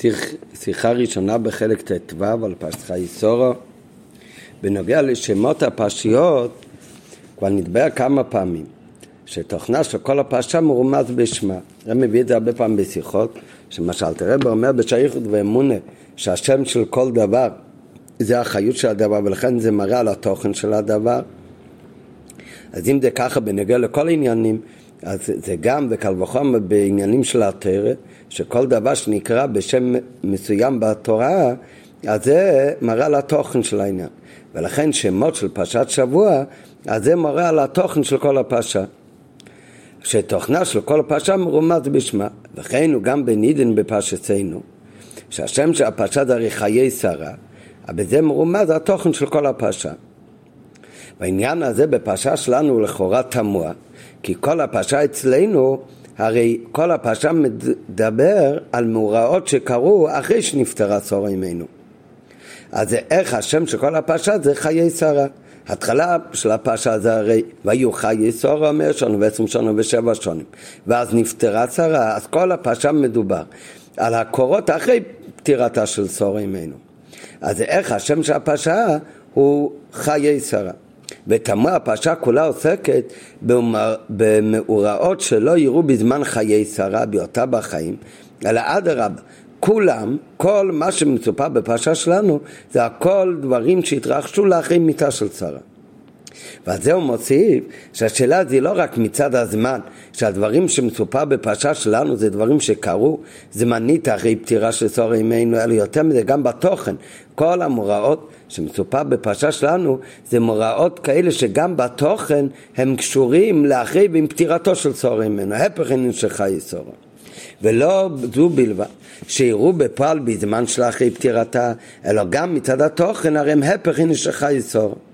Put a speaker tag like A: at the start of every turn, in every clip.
A: שיח, שיחה ראשונה בחלק ט"ו על פרשת חייסורו. בנוגע לשמות הפרשיות, כבר נדבר כמה פעמים, שתוכנה של כל הפרשה מרומז בשמה. זה מביא את זה הרבה פעמים בשיחות, שמשל תראה אומר בשייכות ואמונה, שהשם של כל דבר זה החיות של הדבר, ולכן זה מראה על התוכן של הדבר. אז אם זה ככה בנוגע לכל עניינים, אז זה גם וקל וחומר בעניינים של התרא, שכל דבר שנקרא בשם מסוים בתורה, אז זה מראה על התוכן של העניין. ולכן שמות של פרשת שבוע, אז זה מראה על התוכן של כל הפרשה. שתוכנה של כל הפרשה מרומז בשמה, וכן הוא גם בנידן בפרשתנו, שהשם של הפרשה זה הרי חיי שרה, אבל זה מרומז התוכן של כל הפרשה. והעניין הזה בפרשה שלנו הוא לכאורה תמוה, כי כל הפרשה אצלנו, הרי כל הפרשה מדבר על מאורעות שקרו אחרי שנפטרה שרה אימנו. אז איך השם של כל הפרשה זה חיי שרה. התחלה של הפרשה זה הרי והיו חיי שרה אומר שנו ועשרים שנה ושבע שנים ואז נפטרה שרה אז כל הפרשה מדובר על הקורות אחרי פטירתה של שרה אימנו אז איך השם של הפרשה הוא חיי שרה ותמרה הפרשה כולה עוסקת במאורעות שלא יראו בזמן חיי שרה בהיותה בחיים, אלא אדרבה, כולם, כל מה שמצופה בפרשה שלנו, זה הכל דברים שהתרחשו לאחרי מיתה של שרה. ועל זה הוא מוסיף שהשאלה זה לא רק מצד הזמן, שהדברים שמצופה בפרשה שלנו זה דברים שקרו זמנית אחרי פטירה של שרה אימנו, אלא יותר מזה גם בתוכן. כל המוראות שמצופה בפרשה שלנו זה מוראות כאלה שגם בתוכן הם קשורים לאחרי ועם פטירתו של צור ממנו, הפך אין שחי סורו. ולא זו בלבד, שיראו בפועל בזמן של אחרי פטירתה, אלא גם מצד התוכן הרי הם הפך אין שחי סורו.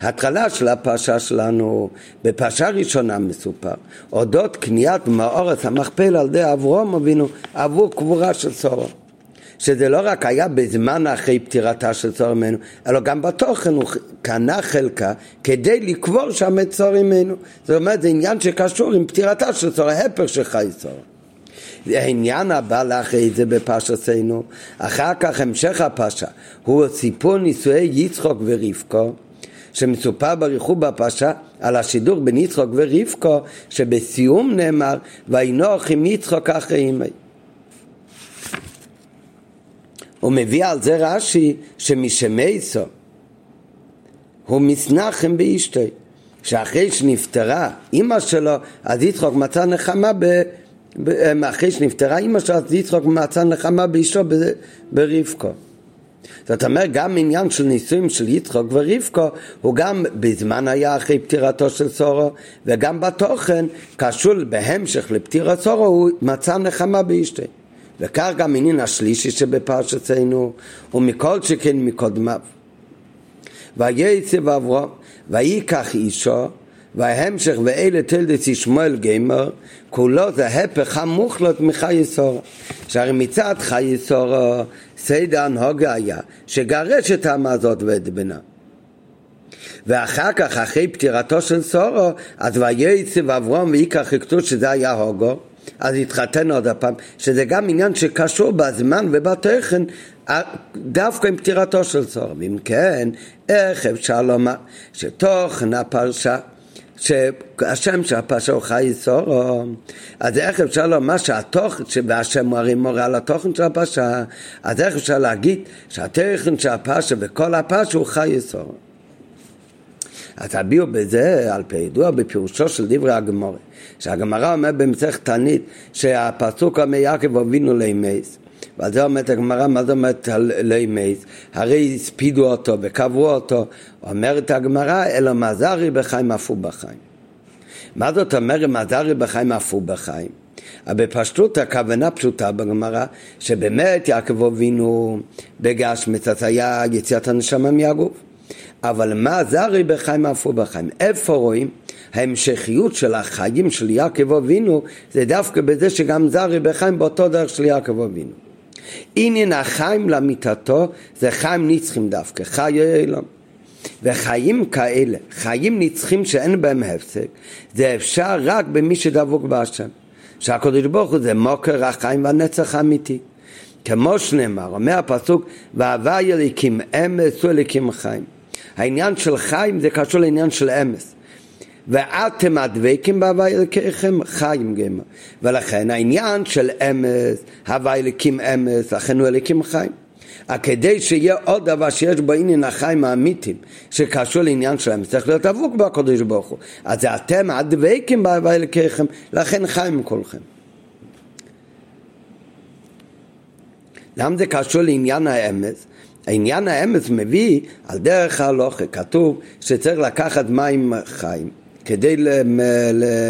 A: התחלה של הפרשה שלנו, בפרשה ראשונה מסופר, אודות קניית מאורץ המכפל על ידי אברום אבינו עבור קבורה של סורו. שזה לא רק היה בזמן אחרי פטירתה של צור ממנו, אלא גם בתוכן הוא קנה חלקה כדי לקבור שם את צור ממנו. זאת אומרת, זה עניין שקשור עם פטירתה של צור, ההפך של חי צור. העניין הבא לאחרי זה בפרשתנו, אחר כך המשך הפרשה, הוא סיפור נישואי יצחוק ורבקו, שמסופר בריחוב בפרשה על השידור בין יצחוק ורבקו, שבסיום נאמר, וינוח עם יצחוק אחרי ימי. הוא מביא על זה רש"י שמשמייסו הוא מסנחם באשתי שאחרי שנפטרה אימא שלו אז יצחוק מצא נחמה ב... אחרי שנפטרה אימא שלו אז יצחוק מצא נחמה באשתו ברבקו זאת אומרת גם עניין של נישואים של יצחוק ורבקו הוא גם בזמן היה אחרי פטירתו של סורו וגם בתוכן קשור בהמשך לפטירת סורו הוא מצא נחמה באשתי וכך גם עניין השלישי שבפרשתנו, ומכל שכן מקודמיו. וייצא אברהם, וייקח אישו, וההמשך ואלה תלדס ישמואל גמר, כולו זה הפך המוחלט מחיי סורו. שהרי מצד חיי סורו, סיידן הנהוגה היה, שגרש את העם הזאת ואת בנה. ואחר כך, אחרי פטירתו של סורו, אז וייצא אברהם ויקח הקטוש שזה היה הוגו, אז יתחתן עוד הפעם, שזה גם עניין שקשור בזמן ובתוכן דווקא עם פטירתו של צור. ואם כן, איך אפשר לומר שתוכן הפרשה שהשם של הוא חי סורו, אז איך אפשר לומר שהתוכן, והשם הרי מורה על התוכן של הפרשה, אז איך אפשר להגיד שהתוכן של הפרשה וכל הפרשה הוא חי סורו? אז הביאו בזה על פי ידוע בפירושו של דברי הגמורה שהגמרא אומר במסכת תענית שהפסוק אומר יעקב אבינו לימייס ועל זה אומרת הגמרא, מה זה אומרת לימייס? הרי הספידו אותו וקברו אותו אומרת הגמרא, אלא מזרי בחיים הוא בחיים מה זאת אומרת מזרי בחיים הוא בחיים? בפשטות הכוונה פשוטה בגמרא, שבאמת יעקב אבינו בגשמית, היה יציאת הנשמה מהגוף. אבל מה זרי בחיים הוא בחיים? איפה רואים? ההמשכיות של החיים של יעקב אבינו זה דווקא בזה שגם זרי בחיים באותו דרך של יעקב אבינו. עניין החיים למיטתו זה חיים נצחים דווקא, חיי אילון. וחיים כאלה, חיים נצחים שאין בהם הפסק, זה אפשר רק במי שדבוק בהשם. שהקדוש ברוך הוא זה מוקר החיים והנצח האמיתי. כמו שנאמר, אומר הפסוק, והווי אליקים אמס ואליקים חיים. העניין של חיים זה קשור לעניין של אמס. ואתם הדבקים בהווי אלוקיכם חיים גמר. ולכן העניין של אמס, הווי אלוקים אמס, לכן הוא אלוקים חיים. כדי שיהיה עוד דבר שיש בו עניין החיים האמיתיים שקשור לעניין שלהם, צריך להיות אבוק בקדוש ברוך הוא. אז אתם הדבקים בהווי אלוקיכם, לכן חיים כולכם. למה זה קשור לעניין האמס? העניין האמס מביא על דרך ההלוכה, כתוב שצריך לקחת מים חיים כדי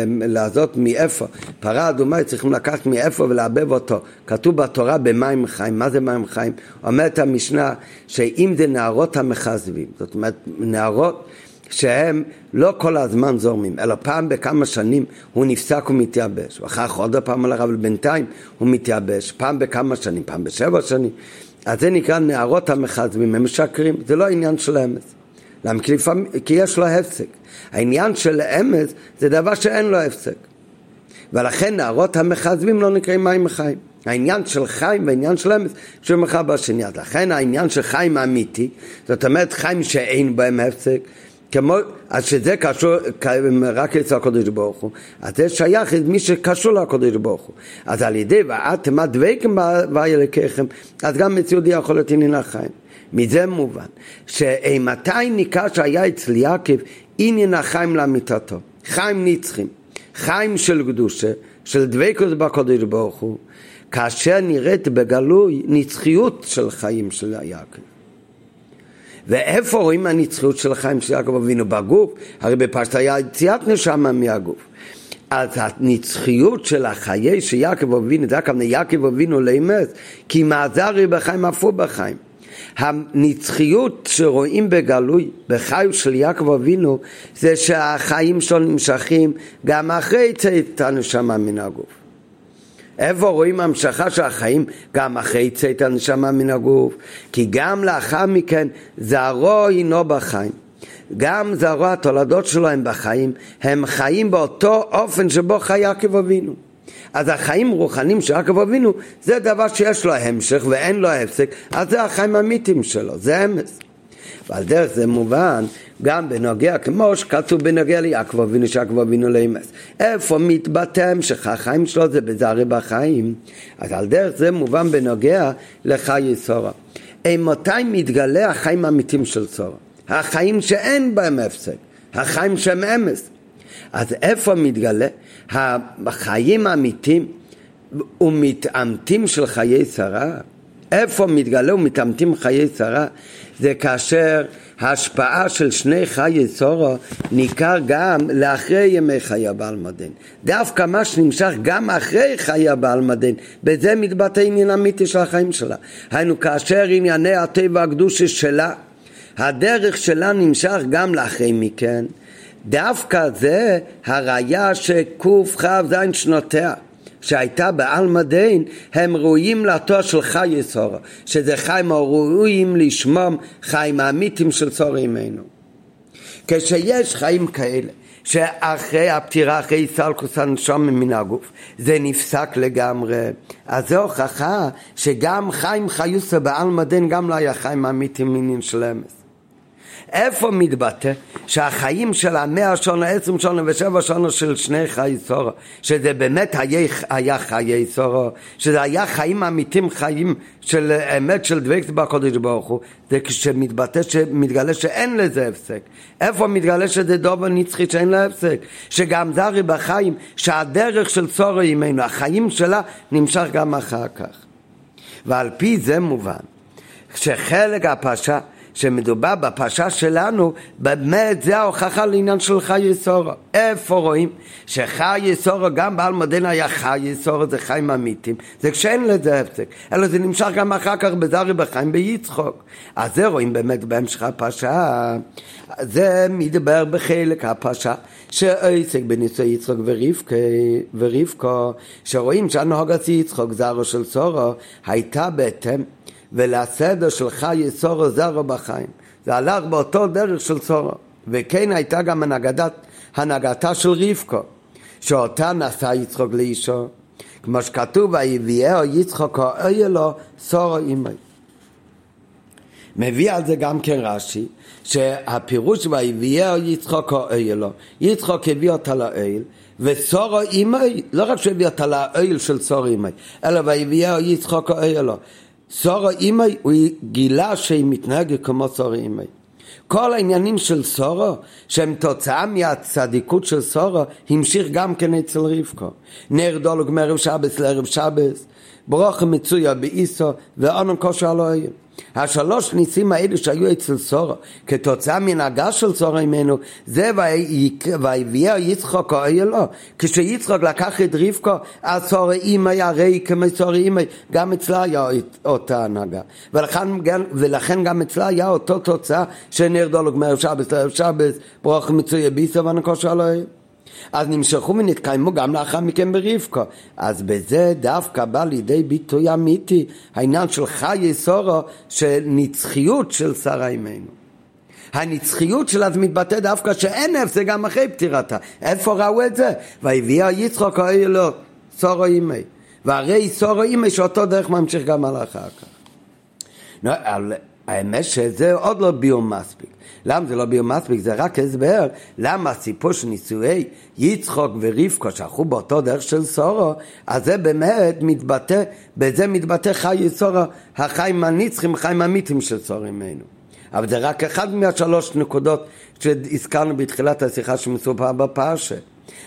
A: לעזות מאיפה, פרה אדומה צריכים לקחת מאיפה ולעבב אותו, כתוב בתורה במים חיים, מה זה מים חיים? אומרת המשנה שאם זה נערות המכזבים, זאת אומרת נערות שהם לא כל הזמן זורמים, אלא פעם בכמה שנים הוא נפסק ומתייבש, ואחר כך עוד פעם על אבל בינתיים הוא מתייבש, פעם בכמה שנים, פעם בשבע שנים, אז זה נקרא נערות המכזבים, הם משקרים, זה לא עניין של אמץ. למה? כי, לפעמים, כי יש לו הפסק. העניין של אמץ זה דבר שאין לו הפסק. ולכן נערות המכזבים לא נקראים מים חיים. העניין של חיים והעניין של אמץ שהוא אחד בשני. אז לכן העניין של חיים אמיתי, זאת אומרת חיים שאין בהם הפסק, כמו, אז שזה קשור רק אצל הקדוש ברוך הוא, אז זה שייך למי שקשור לקדוש ברוך הוא. אז על ידי ואתם הדבקים וילקחם, אז גם מציאות יכול להיות עניין החיים. מזה מובן, שמתי ניכר שהיה אצל יעקב עניין החיים לאמיתתו, חיים נצחים, חיים של קדושה, של דבקות בקדוש ברוך הוא, כאשר נראית בגלוי נצחיות של חיים של יעקב. ואיפה רואים הנצחיות של חיים של יעקב אבינו בגוף? הרי בפשט היה יציאת נשמה מהגוף. אז הנצחיות של החיי של יעקב אבינו, זה הכוונה יעקב אבינו לאמץ, כי מעזרי בחיים אף הוא בחיים. הנצחיות שרואים בגלוי, בחיים של יעקב אבינו, זה שהחיים שלו נמשכים גם אחרי צאת הנשמה מן הגוף. איפה רואים המשכה של החיים גם אחרי צאת הנשמה מן הגוף? כי גם לאחר מכן זרעו הינו בחיים. גם זרעו התולדות שלו הם בחיים, הם חיים באותו אופן שבו חי יעקב אבינו. אז החיים רוחניים של יעקב אבינו זה דבר שיש לו המשך ואין לו הפסק, אז זה החיים האמיתיים שלו, זה אמס. ועל דרך זה מובן גם בנוגע, כמו שכתוב בנוגע ליעקב אבינו, שיעקב אבינו לאמס. איפה מתבטא המשך החיים שלו זה בזרי בחיים. אז על דרך זה מובן בנוגע לחיי סורה. מתי מתגלה החיים האמיתיים של סורה? החיים שאין בהם הפסק, החיים שהם אמס. אז איפה מתגלה? החיים האמיתיים ומתעמתים של חיי שרה? איפה מתגלה ומתעמתים חיי שרה? זה כאשר ההשפעה של שני חיי סורו ניכר גם לאחרי ימי חיי הבעל מדין. דווקא מה שנמשך גם אחרי חיי הבעל מדין, בזה מתבטא עניין אמיתי של החיים שלה. היינו כאשר ענייני הטבע הקדושי שלה, הדרך שלה נמשך גם לאחרי מכן. דווקא זה הראיה שקכ"ז שנותיה שהייתה בעלמא דין, הם ראויים לתואר של חי יסורו, שזה חיים הראויים לשמום חיים האמיתיים של צור עמנו. כשיש חיים כאלה, שאחרי הפטירה, אחרי סלקוס הנשום מן הגוף, זה נפסק לגמרי. אז זו הוכחה שגם חיים חיוסה בעלמא דין גם לא היה חיים אמיתיים מינין של אמס. איפה מתבטא שהחיים של המאה שונה, עשרים שונה ושבע שונה של שני חיי סורו, שזה באמת היה, היה חיי סורו, שזה היה חיים אמיתיים, חיים של אמת של דבקת בקודש ברוך הוא, זה כשמתבטא, שמתגלה שאין לזה הפסק. איפה מתגלה שזה דובר נצחי שאין לה הפסק? שגם זרי בחיים, שהדרך של סורו עמנו, החיים שלה נמשך גם אחר כך. ועל פי זה מובן שחלק הפרשה שמדובר בפרשה שלנו, באמת זה ההוכחה לעניין של חי יסורו. איפה רואים שחי יסורו, גם בעל מודן היה חי יסורו, זה חיים אמיתיים, זה כשאין לזה הפסק, אלא זה נמשך גם אחר כך בזרי בחיים ביצחוק. אז זה רואים באמת בהמשך הפרשה, זה מדבר בחלק הפרשה, שעסק בנישואי יצחוק ורבקו, שרואים שהנהוגת יצחוק זרו של סורו הייתה בהתאם ולסדר של חי סורו זרו בחיים. זה הלך באותו דרך של סורו. וכן הייתה גם הנהגת, הנהגתה של רבקו, שאותה נשא יצחוק לאישו, כמו שכתוב, ויביאהו יצחוק האויה לו סורו אימי. מביא על זה גם כן רש"י, שהפירוש ויביאהו יצחוק האויה לו, יצחוק הביא אותה לאויל, וסורו אימי, לא רק שהוא הביא אותה לאויל של סורו אימי, אלא ויביאהו יצחוק האויה לו. סורו אימי, הוא גילה שהיא מתנהגת כמו סורו אימי. כל העניינים של סורו, שהם תוצאה מהצדיקות של סורו, המשיך גם כן אצל רבקו. נר דולוג מערב שבס לערב שבס, ברוך מצויה באיסו, ואונן כושר אלוהים. השלוש ניסים האלה שהיו אצל סורו, כתוצאה מנהגה של סורו ממנו, זה ויביאה יצחוק או אלו. כשיצחוק לקח את רבקו, אז סורו אימי הרי כמו סורו אימי, גם אצלה היה אותה הנהגה. ולכן, ולכן גם אצלה היה אותו תוצאה שנרדו לו גמר שבס שבס, ברוך מצויה באיסו ונקוש אלוהים. אז נמשכו ונתקיימו גם לאחר מכן ברבקו. אז בזה דווקא בא לידי ביטוי אמיתי העניין של חיי סורו, של נצחיות של שרה אימנו. הנצחיות שלה זה מתבטא דווקא שאין זה גם אחרי פטירתה. איפה ראו את זה? והביאה יצחוק אוי לו, סורו אימי. והרי סורו אימי שאותו דרך ממשיך גם על אחר כך. האמת שזה עוד לא ביור מספיק. למה זה לא ביור מספיק? זה רק הסבר למה הסיפור של נישואי יצחוק ורבקו שהלכו באותו דרך של סורו, אז זה באמת מתבטא, בזה מתבטא חי סורו, החיים הנצחים, החיים המיתים של סורו ממנו. אבל זה רק אחד מהשלוש נקודות שהזכרנו בתחילת השיחה שמסופר בפרשה.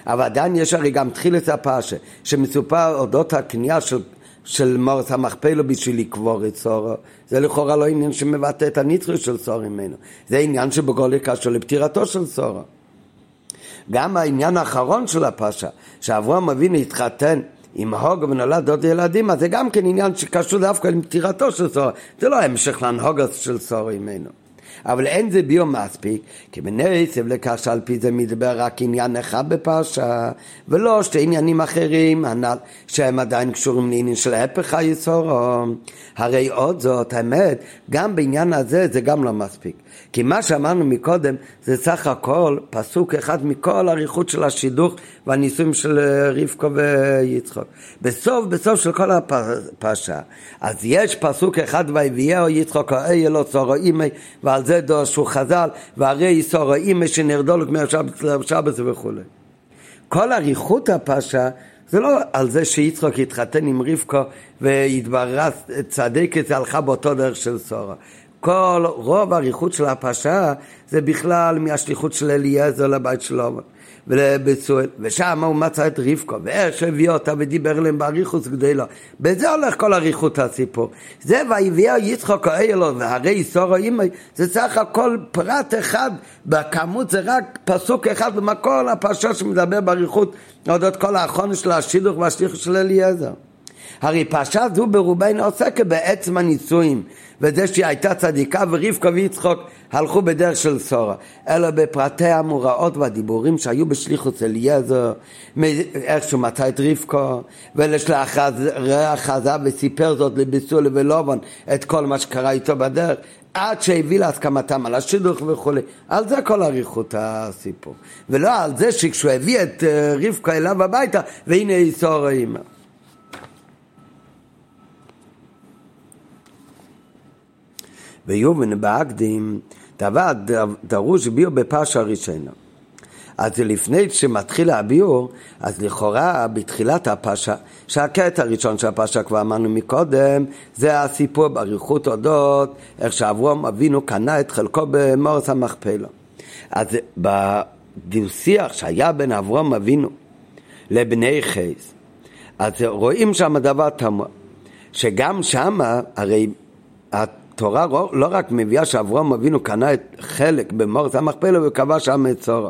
A: אבל עדיין יש הרי גם תחילת הפרשה, שמסופר אודות הקנייה של של מורס המכפלו בשביל לקבור את סורו, זה לכאורה לא עניין שמבטא את הנצחיות של סורו ממנו, זה עניין שבגולי קשור לפטירתו של סורו. גם העניין האחרון של הפרשה, שאברהם אבינו התחתן עם הוג ונולד עוד ילדים, אז זה גם כן עניין שקשור דווקא לפטירתו של סורו, זה לא המשך להנהוגת של סורו ממנו. אבל אין זה ביו מספיק, כי בני עשב לכך שעל פי זה מדבר רק עניין אחד בפרשה, ולא שתי עניינים אחרים, הנ"ל, שהם עדיין קשורים לעניין של הפך היסורו. הרי עוד זאת, האמת, גם בעניין הזה זה גם לא מספיק. כי מה שאמרנו מקודם זה סך הכל פסוק אחד מכל אריכות של השידוך והניסויים של אה, רבקו ויצחוק. בסוף, בסוף של כל הפרשה, אז יש פסוק אחד ויביאהו יצחוק האי אלו צורו אימי ועל זה דורשו חז"ל והרי צורו אימי שנרדו לו כמו שבס וכולי. כל אריכות הפרשה זה לא על זה שיצחוק התחתן עם רבקו והתבררה צדקת הלכה באותו דרך של סורה. כל רוב האריכות של הפרשה זה בכלל מהשליחות של אליעזר לבית שלו ולבצואל, ושם הוא מצא את רבקו, ואיך שהביא אותה ודיבר אליהם באריכות גדולה. בזה הולך כל אריכות הסיפור. זה ויביאה יצחוק האלו, והרי סורו אימי, זה סך הכל פרט אחד, בכמות זה רק פסוק אחד במקור הפרשה שמדבר באריכות, אודות כל האחרון של השידוך והשליחות של אליעזר. הרי פרשה זו ברובנו עוסקת בעצם הנישואים, וזה שהיא הייתה צדיקה ורבקה ויצחוק הלכו בדרך של סורה, אלא בפרטי המוראות והדיבורים שהיו בשליחות אליעזר, איך שהוא מצא את רבקו, ולשלאחריה חזה וסיפר זאת לביסול ולובן את כל מה שקרה איתו בדרך, עד שהביא להסכמתם על השידוך וכולי. על זה כל אריכות הסיפור. ולא על זה שכשהוא הביא את אה, רבקה אליו הביתה, והנה איסור אימא. ויובן בהקדים דבר דרוש ביור בפרשה הראשונה. אז לפני שמתחיל הביור, אז לכאורה בתחילת הפרשה, שהקטע הראשון של הפרשה כבר אמרנו מקודם, זה הסיפור באריכות אודות, איך שאברום אבינו קנה את חלקו במורס המכפלה. אז בדו-שיח שהיה בין אברום אבינו לבני חייס, אז רואים שם דבר תמוה, שגם שמה, הרי התורה לא, רק מביאה שאברהם אבינו קנה את חלק במורס המכפלה וקבע שם את צורו,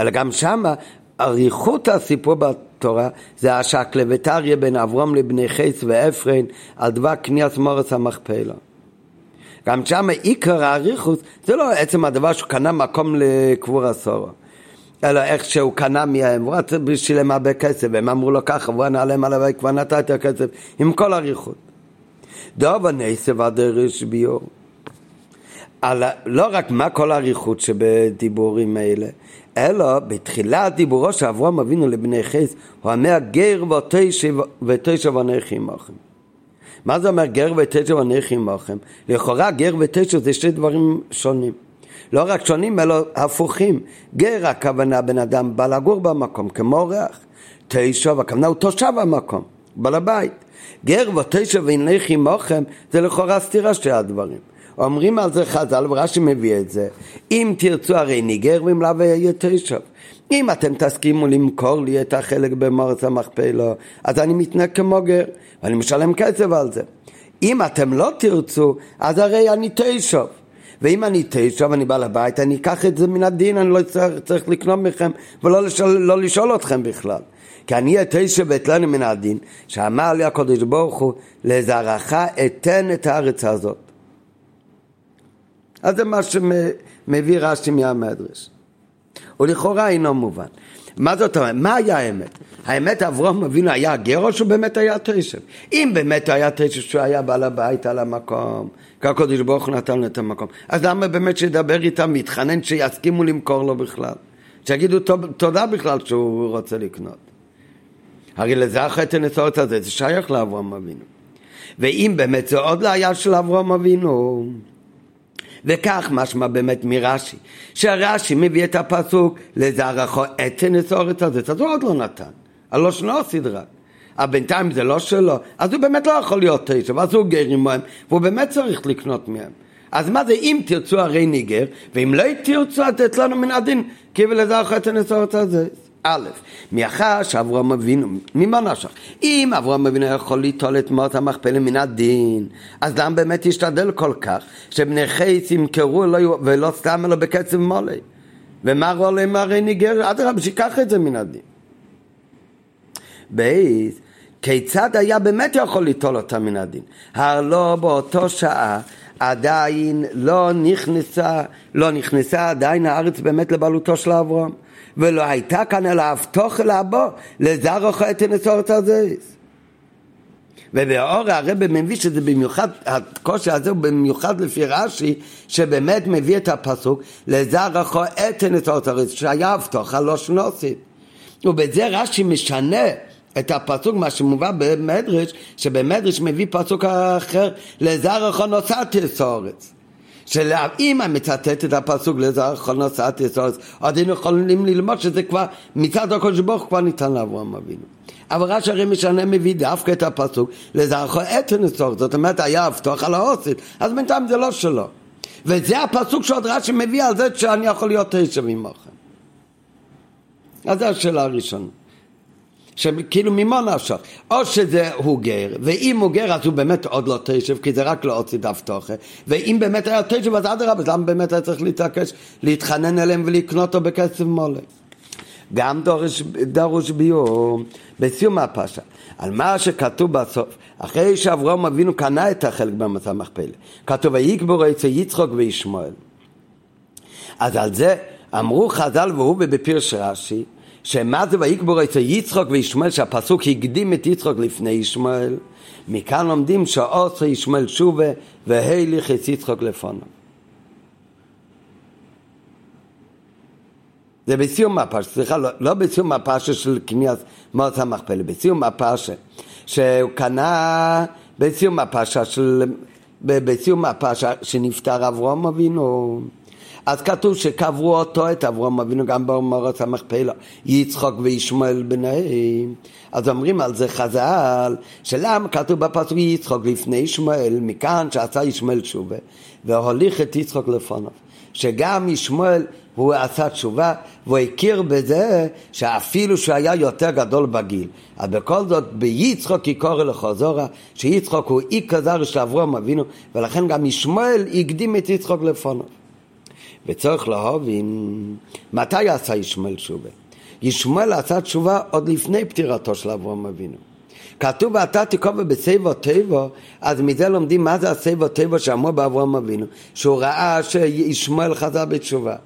A: אלא גם שמה אריכות הסיפור בתורה זה השקלא וטריה בין אברהם לבני חייס ואפרין על דבר קניית מורס המכפלה. גם שם עיקר האריכות זה לא עצם הדבר שהוא קנה מקום לקבור הסורו. אלא איך שהוא קנה מהם, הוא בשבילם הרבה כסף, והם אמרו לו ככה, והוא ענה להם עליו, כבר נתתי הכסף, עם כל אריכות. דובר נסב הדרש ביור. על, לא רק מה כל האריכות שבדיבורים האלה, אלא בתחילת דיבורו של אברהם אבינו לבני חס, הוא אומר גר ותשב ואנכי עמכם. מה זה אומר גר ותשב ואנכי עמכם? לכאורה גר ותשב זה שני דברים שונים. לא רק שונים אלא הפוכים. גר הכוונה בן אדם בא לגור במקום כמו אורח. תשב הכוונה הוא תושב המקום, בעל הבית. גר ותשב ואנכי עמכם זה לכאורה סתירה שתי הדברים. אומרים על זה חז"ל, ורש"י מביא את זה, אם תרצו הרי ניגר ואם לאו יהיה תשב. אם אתם תסכימו למכור לי את החלק במורץ המכפלה, אז אני מתנהג כמו גר, ואני משלם כסף על זה. אם אתם לא תרצו, אז הרי אני תשב. ואם אני תשב, אני בא לבית, אני אקח את זה מן הדין, אני לא צריך, צריך לקנות מכם ולא לשאול, לא לשאול אתכם בכלל. כי אני אתשב ואתלנו מן הדין, שאמר לי הקדוש ברוך הוא, לזרעך אתן את הארץ הזאת. אז זה מה שמביא רש"י מהמדרש. ולכאורה אינו מובן. מה זאת אומרת? מה היה האמת? האמת אברהם אבינו היה גר או שהוא באמת היה תשב? אם באמת היה תשב שהוא היה בעל הבית על המקום, כי הקדוש ברוך הוא נתן לו את המקום, אז למה באמת שידבר איתם, מתחנן שיסכימו למכור לו בכלל? שיגידו תודה בכלל שהוא רוצה לקנות. הרי לזה החטא הנסורת הזה, זה שייך לאברהם אבינו. ואם באמת זה עוד לא היה של אברהם אבינו, וכך משמע באמת מרש"י, שרש"י מביא את הפסוק לזרחו אתן אסורת הזאת, אז הוא עוד לא נתן, הלא שנו סדרה. אבל בינתיים זה לא שלו, אז הוא באמת לא יכול להיות תשע, ואז הוא גר עמהם, והוא באמת צריך לקנות מהם. אז מה זה אם תרצו הרי ניגר, ואם לא תרצו לתת לנו מן הדין, כי ולזרחו אתן אסורת הזאת. א', מאחר שאברהם אבינו, ממה נשך? אם אברהם אבינו יכול ליטול את מות המכפלה מן הדין, אז למה באמת ישתדל כל כך שבני חייס ימכרו לו ולא סתם אלא בקצב מולי? ומה רואה להם הרי ניגר? אדרבה, שיקח את זה מן הדין. בייס, כיצד היה באמת יכול ליטול אותה מן הדין? הלא באותו שעה עדיין לא נכנסה, לא נכנסה עדיין הארץ באמת לבעלותו של אברהם. ולא הייתה כאן אלא הבטוח אל הבו לזרוך את הנסורת הזויס. ובאור הרב מביא שזה במיוחד, הקושי הזה הוא במיוחד לפי רש"י, שבאמת מביא את הפסוק לזרחו את הנסורת הזויס, שהיה הבטוח הלא שנוסית. ובזה רש"י משנה את הפסוק, מה שמובא במדרש, שבמדרש מביא פסוק אחר, לזרחו נוסעתי סורץ. שאם מצטט את הפסוק לזר חונוסת יסוד, אז היינו יכולים ללמוד שזה כבר מצד הקדוש ברוך כבר ניתן לאברהם אבינו. אבל רש"י הרי משנה מביא דווקא את הפסוק לזר חונוסת יסוד, זאת אומרת היה הבטוח על האוסית, אז בינתיים זה לא שלו. וזה הפסוק שעוד רש"י מביא על זה שאני יכול להיות תשב עמכם. אז זו השאלה הראשונה. שכאילו ממה נפשך? או שזה הוא גר, ואם הוא גר אז הוא באמת עוד לא תשב, כי זה רק לא הוציא דף תוכן, ואם באמת היה תשב אז אדרבה, אז למה באמת היה צריך להתעקש, להתחנן אליהם ולקנות אותו בכסף מולה? גם דורש, דרוש ביור בסיום הפרשה, על מה שכתוב בסוף, אחרי שאברהם אבינו קנה את החלק במצב מכפלה, כתוב ויקבור אצל יצחוק וישמעאל. אז על זה אמרו חז"ל והוא בפירש רש"י שמה זה ויקבור אצל יצחוק וישמעאל, שהפסוק הקדים את יצחוק לפני ישמעאל, מכאן לומדים שעושה ישמעאל שובה והליך את יצחוק לפונו. זה בסיום הפרשה, סליחה, לא, לא בסיום הפרשה של קניית מות המכפלה, בסיום הפרשה שהוא קנה, בסיום הפרשה של, בסיום הפרשה שנפטר אברהם אבינו אז כתוב שקברו אותו, את אברהם אבינו, גם באומרות המכפלה, יצחוק וישמעאל בניהם. אז אומרים על זה חז"ל, שלמה כתוב בפסוק יצחוק לפני ישמעאל, מכאן שעשה ישמעאל תשובה, והוליך את יצחוק לפניו. שגם ישמעאל הוא עשה תשובה, והוא הכיר בזה שאפילו שהוא היה יותר גדול בגיל. אבל בכל זאת ביצחוק יקורא לחוזורה, שיצחוק הוא אי כזר של אברהם אבינו, ולכן גם ישמעאל הקדים את יצחוק לפניו. וצריך להבין מתי עשה ישמעאל תשובה. ישמעאל עשה תשובה עוד לפני פטירתו של אברהם אבינו. כתוב ואתה תקובע בסבו טבו, אז מזה לומדים מה זה הסבו טבו שאמרו באברהם אבינו, שהוא ראה שישמעאל חזר בתשובה.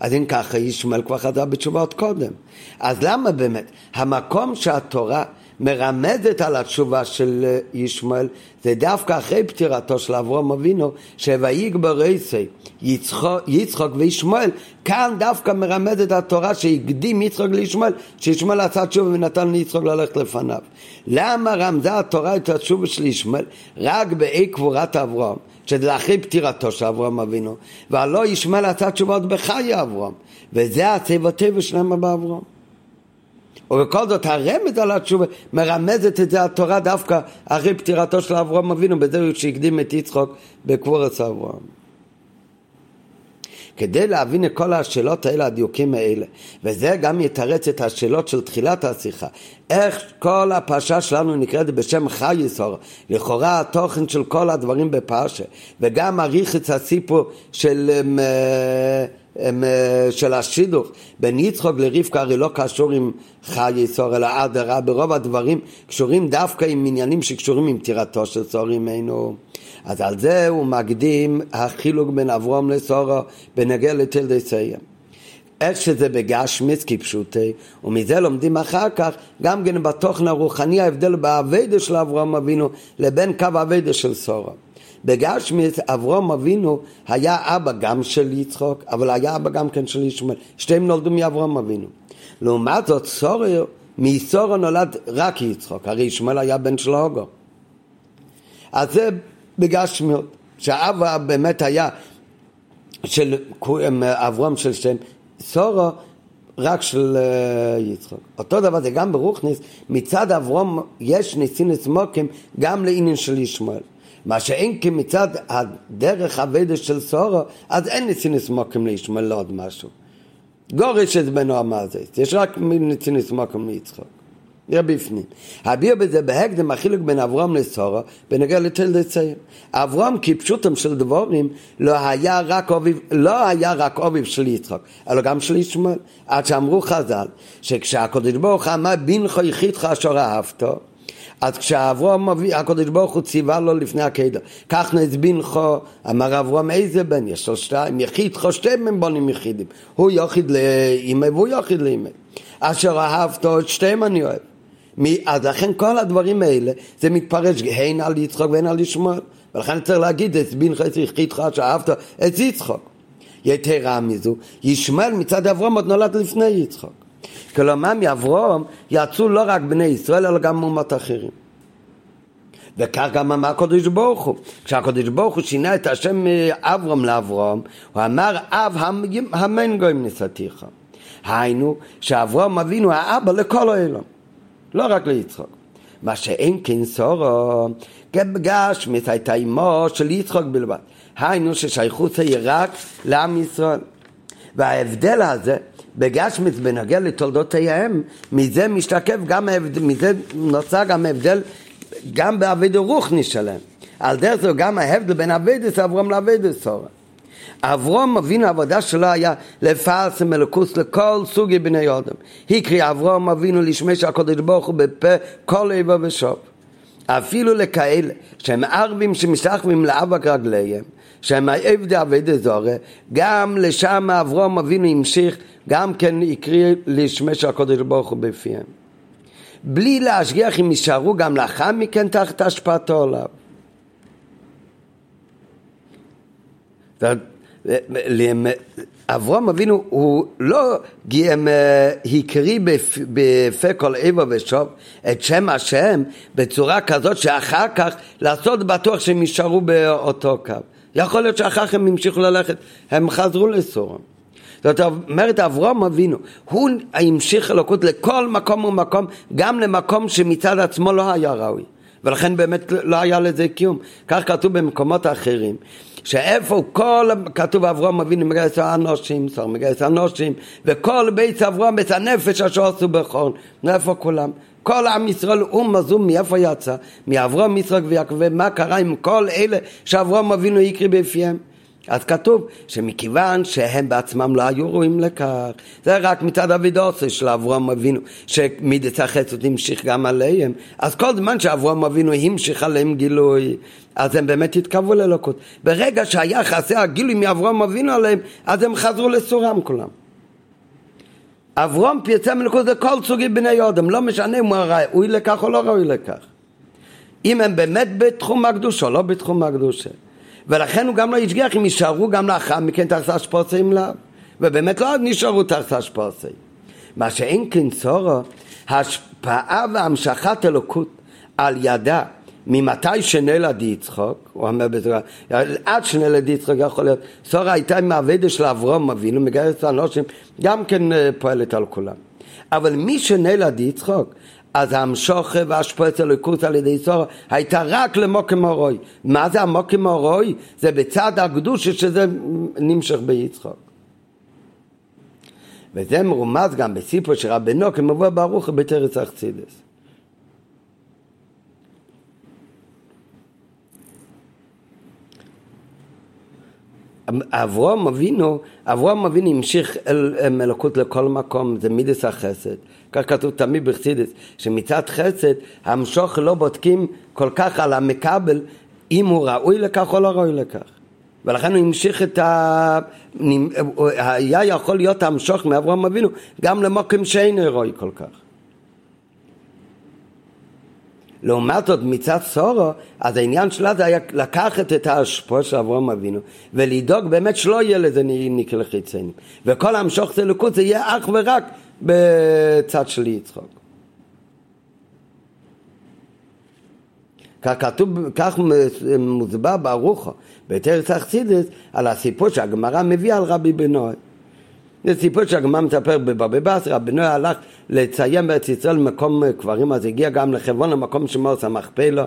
A: אז אם ככה ישמעאל כבר חזר בתשובה עוד קודם. אז למה באמת? המקום שהתורה מרמזת על התשובה של אה, ישמעאל, זה דווקא אחרי פטירתו של אברהם אבינו, שויגבר עשי יצחוק וישמעאל, כאן דווקא מרמזת התורה שהקדים יצחוק לישמעאל, שישמעאל עשה תשובה ונתן ליצחוק ללכת לפניו. למה רמזה התורה את התשובה של ישמעאל רק באי קבורת אברהם? שזה אחרי פטירתו של אברהם אבינו, והלא ישמעאל עשה תשובות בחיי אברהם, וזה טבע שלהם באברהם. ובכל זאת הרמז על התשובה מרמזת את זה התורה דווקא אחרי פטירתו של אברהם אבינו בזה שהקדים את יצחוק בקבורת אברהם. כדי להבין את כל השאלות האלה, הדיוקים האלה, וזה גם יתרץ את השאלות של תחילת השיחה, איך כל הפרשה שלנו נקראת בשם חי יסור, לכאורה התוכן של כל הדברים בפרשה, וגם אריכת הסיפור של... אמ, של השידוך בין יצחוק לרבקה הרי לא קשור עם חי סור אלא אדרה ברוב הדברים קשורים דווקא עם עניינים שקשורים עם פטירתו של סור עמנו אז על זה הוא מקדים החילוק בין אברום לסורו בנגיע לתלדי סיים. איך שזה בגשמיץ כפשוטי, ומזה לומדים אחר כך גם כן בתוכן הרוחני ההבדל באביידה של אברום אבינו לבין קו האביידה של סורו. בגשמיץ אברום אבינו היה אבא גם של יצחוק, אבל היה אבא גם כן של ישמעאל. שתיהם נולדו מאברום אבינו. לעומת זאת סורו, מסורו נולד רק יצחוק, הרי ישמעאל היה בן של הוגו. אז זה בגשמיות, שהאב באמת היה של אברהם של שם, סורו רק של אה, יצחוק. אותו דבר זה גם ברוכניס, מצד אברהם יש ניסינס מוקים גם לעניין של ישמעאל. מה שאין כי מצד הדרך אבדה של סורו, אז אין ניסינס מוקים לישמעאל, לא עוד משהו. גורש את בנו המאזס, יש רק ניסינס מוקים ליצחוק. נראה בפנים. הביאו בזה בהקדם החילוק בין אברהם לסורו בנוגע לתלדי צעיר. אברהם כפשוטם של דבורים לא היה רק אוביב, לא היה רק אוביב של יצחוק, אלא גם של ישמעאל. עד שאמרו חז"ל, שכשהקדוש ברוך אמר בנכו יחידך אשר אהבתו אז כשאברהם מביא, הקדוש ברוך הוא ציווה לו לפני הקדר, נס בנכו, אמר אברהם איזה בן, יש לו שתיים, יחיד שתיים הם בונים יחידים, הוא יחיד לאמא והוא יחיד לאמא, אשר אהבתו את שתיהם אני אוהב. אז לכן כל הדברים האלה זה מתפרש הן על יצחוק והן על ישמעאל. ולכן צריך להגיד בן חצי חיתך שאהבת את יצחוק. יתרה מזו ישמעאל מצד אברהם עוד נולד לפני יצחוק כלומר מאברהם יצאו לא רק בני ישראל אלא גם אומות אחרים וכך גם אמר הקדוש ברוך הוא כשהקדוש ברוך הוא שינה את השם אברהם לאברהם הוא אמר אב המן גויים נשאתיך היינו שאברהם אבינו האבא לכל העולם לא רק ליצחוק. מה שאין כן סורו, גשמית הייתה אמו של יצחוק בלבד. היינו ששייכות היא רק לעם ישראל. וההבדל הזה בגשמית בנוגע לתולדותיהם, מזה משתקף גם מזה נוצר גם ההבדל גם באבידו רוחני שלהם. על דרך זו גם ההבדל בין אבידס אברהם לאבידס סורה. אברום אבינו העבודה שלו היה לפרסם אלוקוס לכל סוגי בני אדם. הקריא אברום אבינו לשמש הקודש ברוך הוא בפה כל איבר ושוב. אפילו לכאלה שהם ערבים שמשתחווים לאבק רגליהם, שהם עבדי עבדי זורה, גם לשם אברום אבינו המשיך, גם כן הקריא לשמש הקודש ברוך הוא בפיהם. בלי להשגיח אם יישארו גם לאחר מכן תחת השפעתו עליו. אברהם אבינו הוא לא הקריא בפה כל עבר ושוב את שם השם בצורה כזאת שאחר כך לעשות בטוח שהם יישארו באותו קו. יכול להיות שאחר כך הם המשיכו ללכת, הם חזרו לסורם. זאת אומרת אברהם אבינו, הוא המשיך אלוקות לכל מקום ומקום, גם למקום שמצד עצמו לא היה ראוי. ולכן באמת לא היה לזה קיום. כך כתוב במקומות אחרים. שאיפה כל, כתוב אברהם אבינו מגייס האנושים, שר מגייס האנושים, וכל בית אברהם, בית הנפש אשר עשו בכון, מאיפה כולם? כל עם ישראל אום מזום מאיפה יצא? מאברהם, יצחק ויעקב, ומה קרה עם כל אלה שאברהם אבינו יקריא בפיהם? אז כתוב שמכיוון שהם בעצמם לא היו ראויים לכך, זה רק מצד אבידוסי של אברהם אבינו, שמידת החסד המשיך גם עליהם, אז כל זמן שאברהם אבינו המשיך עליהם גילוי, אז הם באמת התקרבו לאלוקות. ברגע שהיה חסר הגילוי מאברהם אבינו עליהם, אז הם חזרו לסורם כולם. אברום פייצא מלכות זה כל סוגי בני אדם, לא משנה אם הוא ראוי לכך או לא ראוי לכך. אם הם באמת בתחום הקדושה או לא בתחום הקדושה. ולכן הוא גם לא השגיח אם יישארו גם לאחר מכן תחת השפוסים לאו. ובאמת לא נשארו תחת השפוסים. מה שאין כן השפעה והמשכת אלוקות על ידה ממתי שנולד יצחוק, הוא אומר בזה, עד שנולד יצחוק יכול להיות, סורה הייתה עם האבדה של אברום אבינו, מגייסת אנושים, גם כן אה, פועלת על כולם. אבל מי שנולד יצחוק, אז המשוך והשפועץ אלוקות על ידי סורה הייתה רק למוקם אורוי. מה זה המוקם אורוי? זה בצד הקדושה שזה נמשך ביצחוק. וזה מרומז גם בסיפור של רבנו כמבוא ברוך בתרץ אכצידס. אברהם אבינו, אברהם אבינו המשיך אל מלכות לכל מקום, זה מידס החסד. כך כתוב תמיד בחסידס, שמצד חסד המשוך לא בודקים כל כך על המקבל אם הוא ראוי לכך או לא ראוי לכך. ולכן הוא המשיך את ה... היה יכול להיות המשוך מאברהם אבינו גם למוקם שאינו ראוי כל כך. לעומת זאת מצד סורו, אז העניין שלה זה היה לקחת את ההשפעה של אברהם אבינו ולדאוג באמת שלא יהיה לזה ניקל חיציינים וכל המשוך צלוקות זה יהיה אך ורק בצד של יצחוק. כך כתוב, כך מוסבר ברוחו, בתרס אכסידס, על הסיפור שהגמרא מביאה על רבי בנוי. זה סיפור שהגמרא מספר בבבי בסר, רבי בנוי הלך לציין בארץ ישראל מקום קברים, אז הגיע גם לחברון למקום של מאורס המכפלו,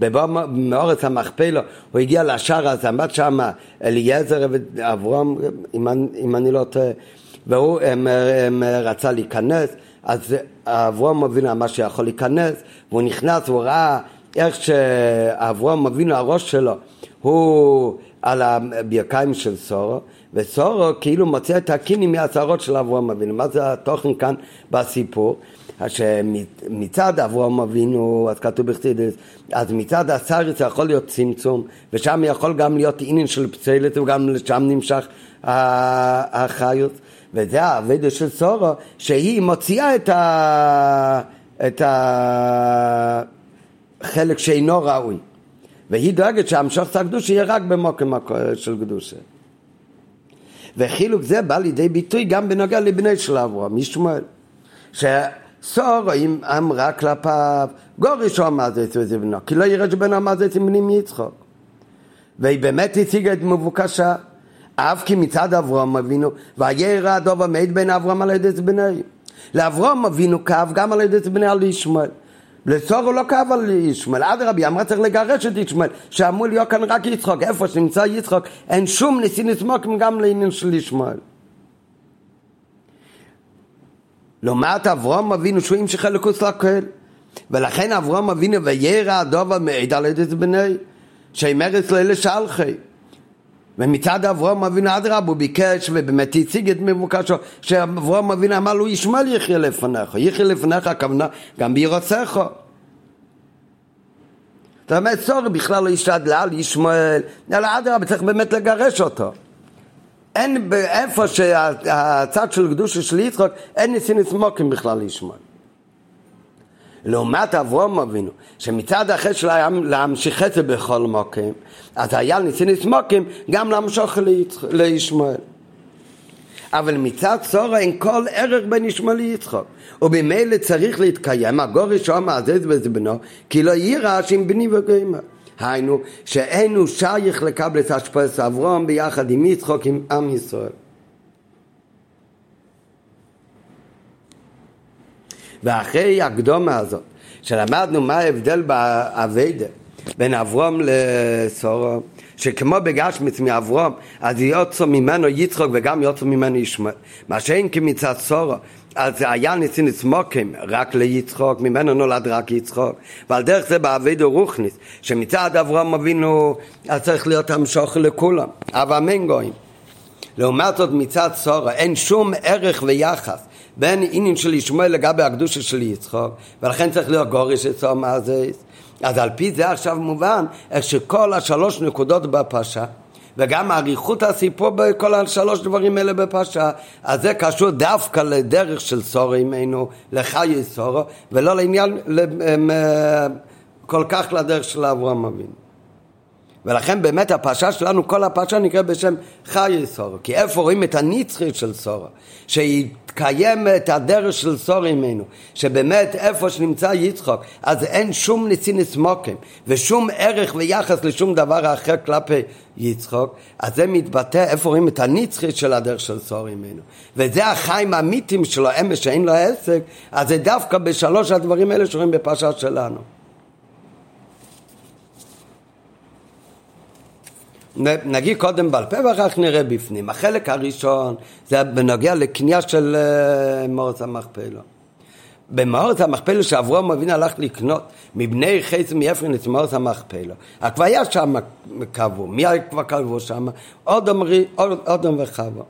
A: במאורס המכפלו הוא הגיע לשער, אז עמד שם אליעזר ואברום, אם, אם אני לא טועה, והוא הם, הם, רצה להיכנס, אז אברום אבינו אמר שיכול להיכנס, והוא נכנס, הוא ראה איך שאברום אבינו הראש שלו הוא על הברכיים של סורו, וסורו כאילו מוצא את הקינים מהצהרות של אברהם אבינו. מה זה התוכן כאן בסיפור? שמצד אברהם אבינו, אז כתוב בחסידס, אז מצד הסריס יכול להיות צמצום, ושם יכול גם להיות עניין של פצלת, וגם לשם נמשך החיות, וזה האבדה של סורו, שהיא מוציאה את, ה... את החלק שאינו ראוי. והיא דואגת שהמשוך הקדוש יהיה רק במוקם של קדושה. וחילוק זה בא לידי ביטוי גם בנוגע לבני של אברהם, ישמעאל. שסור רואים אמרה כלפיו, גוריש הוא אמר זה בנו, כי לא יראה אמר זה אצל בנים יצחוק. והיא באמת הציגה את מבוקשה, אף כי מצד אברהם אבינו, וירא הדוב עמד בין אברהם על ידי זבני. לאברהם אבינו כאב גם על ידי זבני על ישמעאל. לצורו לא כאב על ישמעאל, אדרבי, אמרה צריך לגרש את ישמעאל, שאמור להיות כאן רק יצחוק, איפה שנמצא יצחוק, אין שום ניסי נסמוקים גם לעניין של ישמעאל. לעומת אברום אבינו שהוא המשיך אלוקוס לקהל, ולכן אברום אבינו וירא הדובר מעיד על ידי בני, שימר אצלו שלחי. ומצד אברום אבינו אדרבה הוא ביקש ובאמת הציג את מבוקשו שאברום אבינו אמר לו ישמעאל יחיה לפניך יחיה לפניך הכוונה גם בירוצך. זאת אומרת סורי בכלל לא השתדלה על ישמעאל. אלא אדרבה צריך באמת לגרש אותו. אין באיפה שהצד של קדושה של יצחק אין ניסים סמוקים בכלל לישמעאל לעומת אברום אבינו, שמצד אחר שלו היה להמשיך את זה בכל מוקים, אז היה ניסין סמוקים גם להמשוך לישמעאל. אבל מצד צורה אין כל ערך בין ישמעאל ליצחוק. ובמילא צריך להתקיים, הגורי מעזז בזבנו, כי לא יירא שאם בני וגוימה. היינו, שאין הוא שייך לקבל השפעת אברום ביחד עם יצחוק עם עם ישראל. ואחרי הקדומה הזאת, שלמדנו מה ההבדל באביידה בין אברום לסורו, שכמו בגשמיץ מאברום, אז יוצא ממנו יצחוק וגם יוצא ממנו ישמעאל. מה שאין כמצד סורו, אז היה ניסין סמוקים רק ליצחוק, ממנו נולד רק יצחוק. ועל דרך זה באביידו רוכניס, שמצד אברום אבינו, אז צריך להיות המשוך לכולם. אבל אמן גויים. לעומת זאת מצד סורו אין שום ערך ויחס בין עניין של ישמעאל לגבי הקדושה של יצחוק, ולכן צריך להיות גורש אצלו מה. אז על פי זה עכשיו מובן איך שכל השלוש נקודות בפרשה, וגם אריכות הסיפור בכל השלוש דברים האלה בפרשה, אז זה קשור דווקא לדרך של סורו עמנו, לחיי סורו, ולא לעניין אה, כל כך לדרך של אברהם אבינו. ולכן באמת הפרשה שלנו, כל הפרשה נקרא בשם חיי סורו, כי איפה רואים את הנצחי של סורו, שהתקיים את הדרך של סורו ממנו, שבאמת איפה שנמצא יצחוק, אז אין שום ניסינס מוקים, ושום ערך ויחס לשום דבר אחר כלפי יצחוק, אז זה מתבטא איפה רואים את הנצחי של הדרך של סורו ממנו, וזה החיים האמיתיים שלו, אמש שאין לו עסק, אז זה דווקא בשלוש הדברים האלה שרואים בפרשה שלנו. נגיד קודם בעל פה ואחר כך נראה בפנים. החלק הראשון זה בנוגע לקנייה של uh, מאורץ המכפלו. במאורץ המכפלו שאברום אבינו הלך לקנות מבני חץ מיפרין את מאורץ המכפלו. כבר היה שם קבו, מי כבר קבו שם? אודם, אודם וחבו.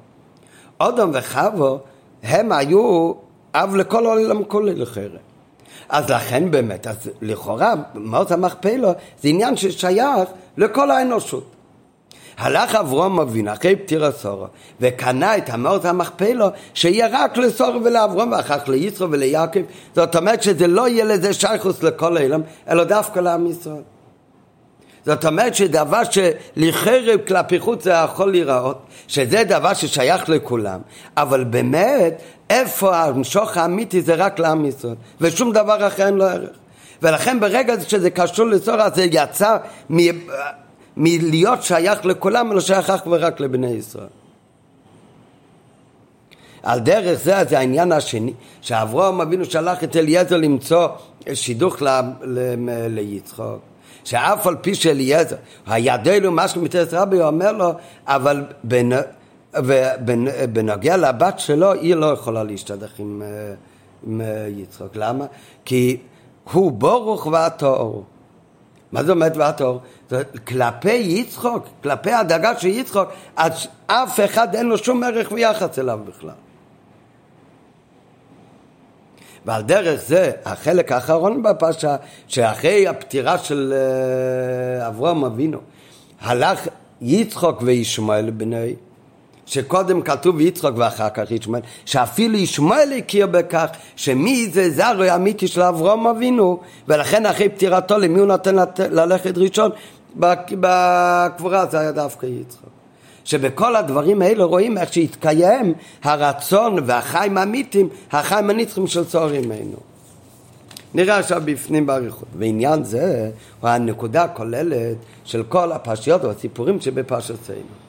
A: אודם וחבו הם היו אב לכל העולם כולל לחרם. אז לכן באמת, אז לכאורה מאורץ המכפלו זה עניין ששייך לכל האנושות. הלך אברום אבינו אחרי פטיר הסורו וקנה את המאורת המכפלו שיהיה רק לסורו ולאברום ואחר כך ליצרו וליעקב. זאת אומרת שזה לא יהיה לזה שייכוס לכל העולם אלא דווקא לעם ישראל. זאת אומרת שדבר שלחרב כלפי חוץ זה יכול להיראות, שזה דבר ששייך לכולם, אבל באמת, איפה המשוך האמיתי זה רק לעם ישראל, ושום דבר אחר אין לו ערך. ולכן ברגע שזה קשור לסורה זה יצא מלהיות שייך לכולם, אלא שייך אך ורק לבני ישראל. על דרך זה, זה העניין השני, שאברהם אבינו שלח את אליעזר למצוא שידוך ל, ל, ליצחוק. שאף על פי שאליעזר, הידנו משהו מתרס רבי, הוא אומר לו, אבל בנ, ובנוגע לבת שלו, היא לא יכולה להשתדך עם, עם יצחוק. למה? כי הוא בורוך והטהור. מה זה אומרת והטהור? כלפי יצחוק, כלפי הדאגה של יצחוק, אז אף אחד אין לו שום ערך ויחס אליו בכלל. ועל דרך זה, החלק האחרון בפרשה, שאחרי הפטירה של אה, אברהם אבינו, הלך יצחוק וישמעאל בני, שקודם כתוב יצחוק ואחר כך ישמעאל, שאפילו ישמעאל הכיר בכך שמי זה זרוי האמיתי של אברהם אבינו, ולכן אחרי פטירתו למי הוא נותן ללכת ראשון? בקבורה זה היה דווקא יצחק. שבכל הדברים האלה רואים איך שהתקיים הרצון והחיים האמיתיים, החיים הנצחים של צהרימנו. נראה עכשיו בפנים באריכות. ועניין זה הוא הנקודה הכוללת של כל הפרשיות והסיפורים שבפרשתנו.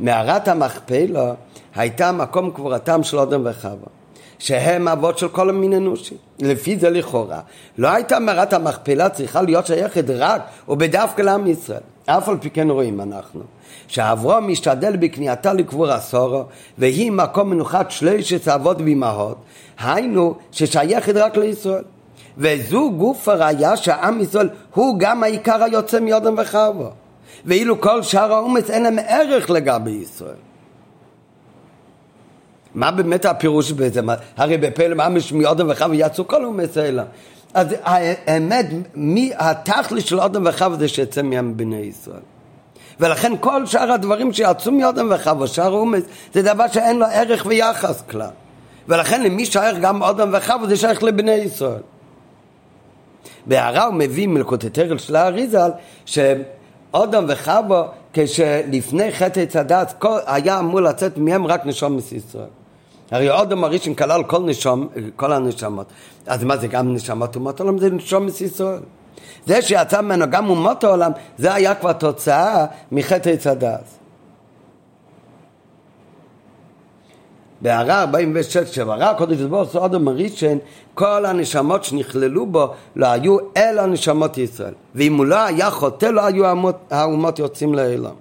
A: מערת המכפלה הייתה מקום קבורתם של אדם וחווה. שהם אבות של כל המין אנושי. לפי זה לכאורה, לא הייתה מערת המכפלה צריכה להיות שייכת רק ובדווקא לעם ישראל. אף על פי כן רואים אנחנו, שאברהם משתדל בכניעתה לקבור עשורו, והיא מקום מנוחת שלושת אבות ואימהות, היינו ששייכת רק לישראל. וזו גוף הראיה שהעם ישראל הוא גם העיקר היוצא מיודם וחרבו. ואילו כל שאר האומץ אין להם ערך לגבי ישראל. מה באמת הפירוש בזה? הרי בפלא ממש מאודם וחווה יצאו כל אומץ האלה. אז האמת, מי, התכלי של אודם וחווה זה שיצא מהם בני ישראל. ולכן כל שאר הדברים שיצאו מאודם וחווה, שאר אומץ, זה דבר שאין לו ערך ויחס כלל. ולכן למי שייך גם אודם וחווה זה שייך לבני ישראל. בהערה הוא מביא מלקוטטרל של האריזל, שאודם וחווה, כשלפני חטא עץ הדת, היה אמור לצאת מהם רק נשום ישראל. הרי אודם הראשון כלל כל, נשום, כל הנשמות. אז מה זה גם נשמות אומות העולם? זה נשום ישראל. זה שיצא ממנו גם אומות העולם, זה היה כבר תוצאה מחטא עץ הדס. בהערה 46, שברא הקודש ברוך הוא אודם הראשון, כל הנשמות שנכללו בו לא היו אלא נשמות ישראל. ואם הוא לא היה חוטא, לא היו האומות יוצאים לעולם.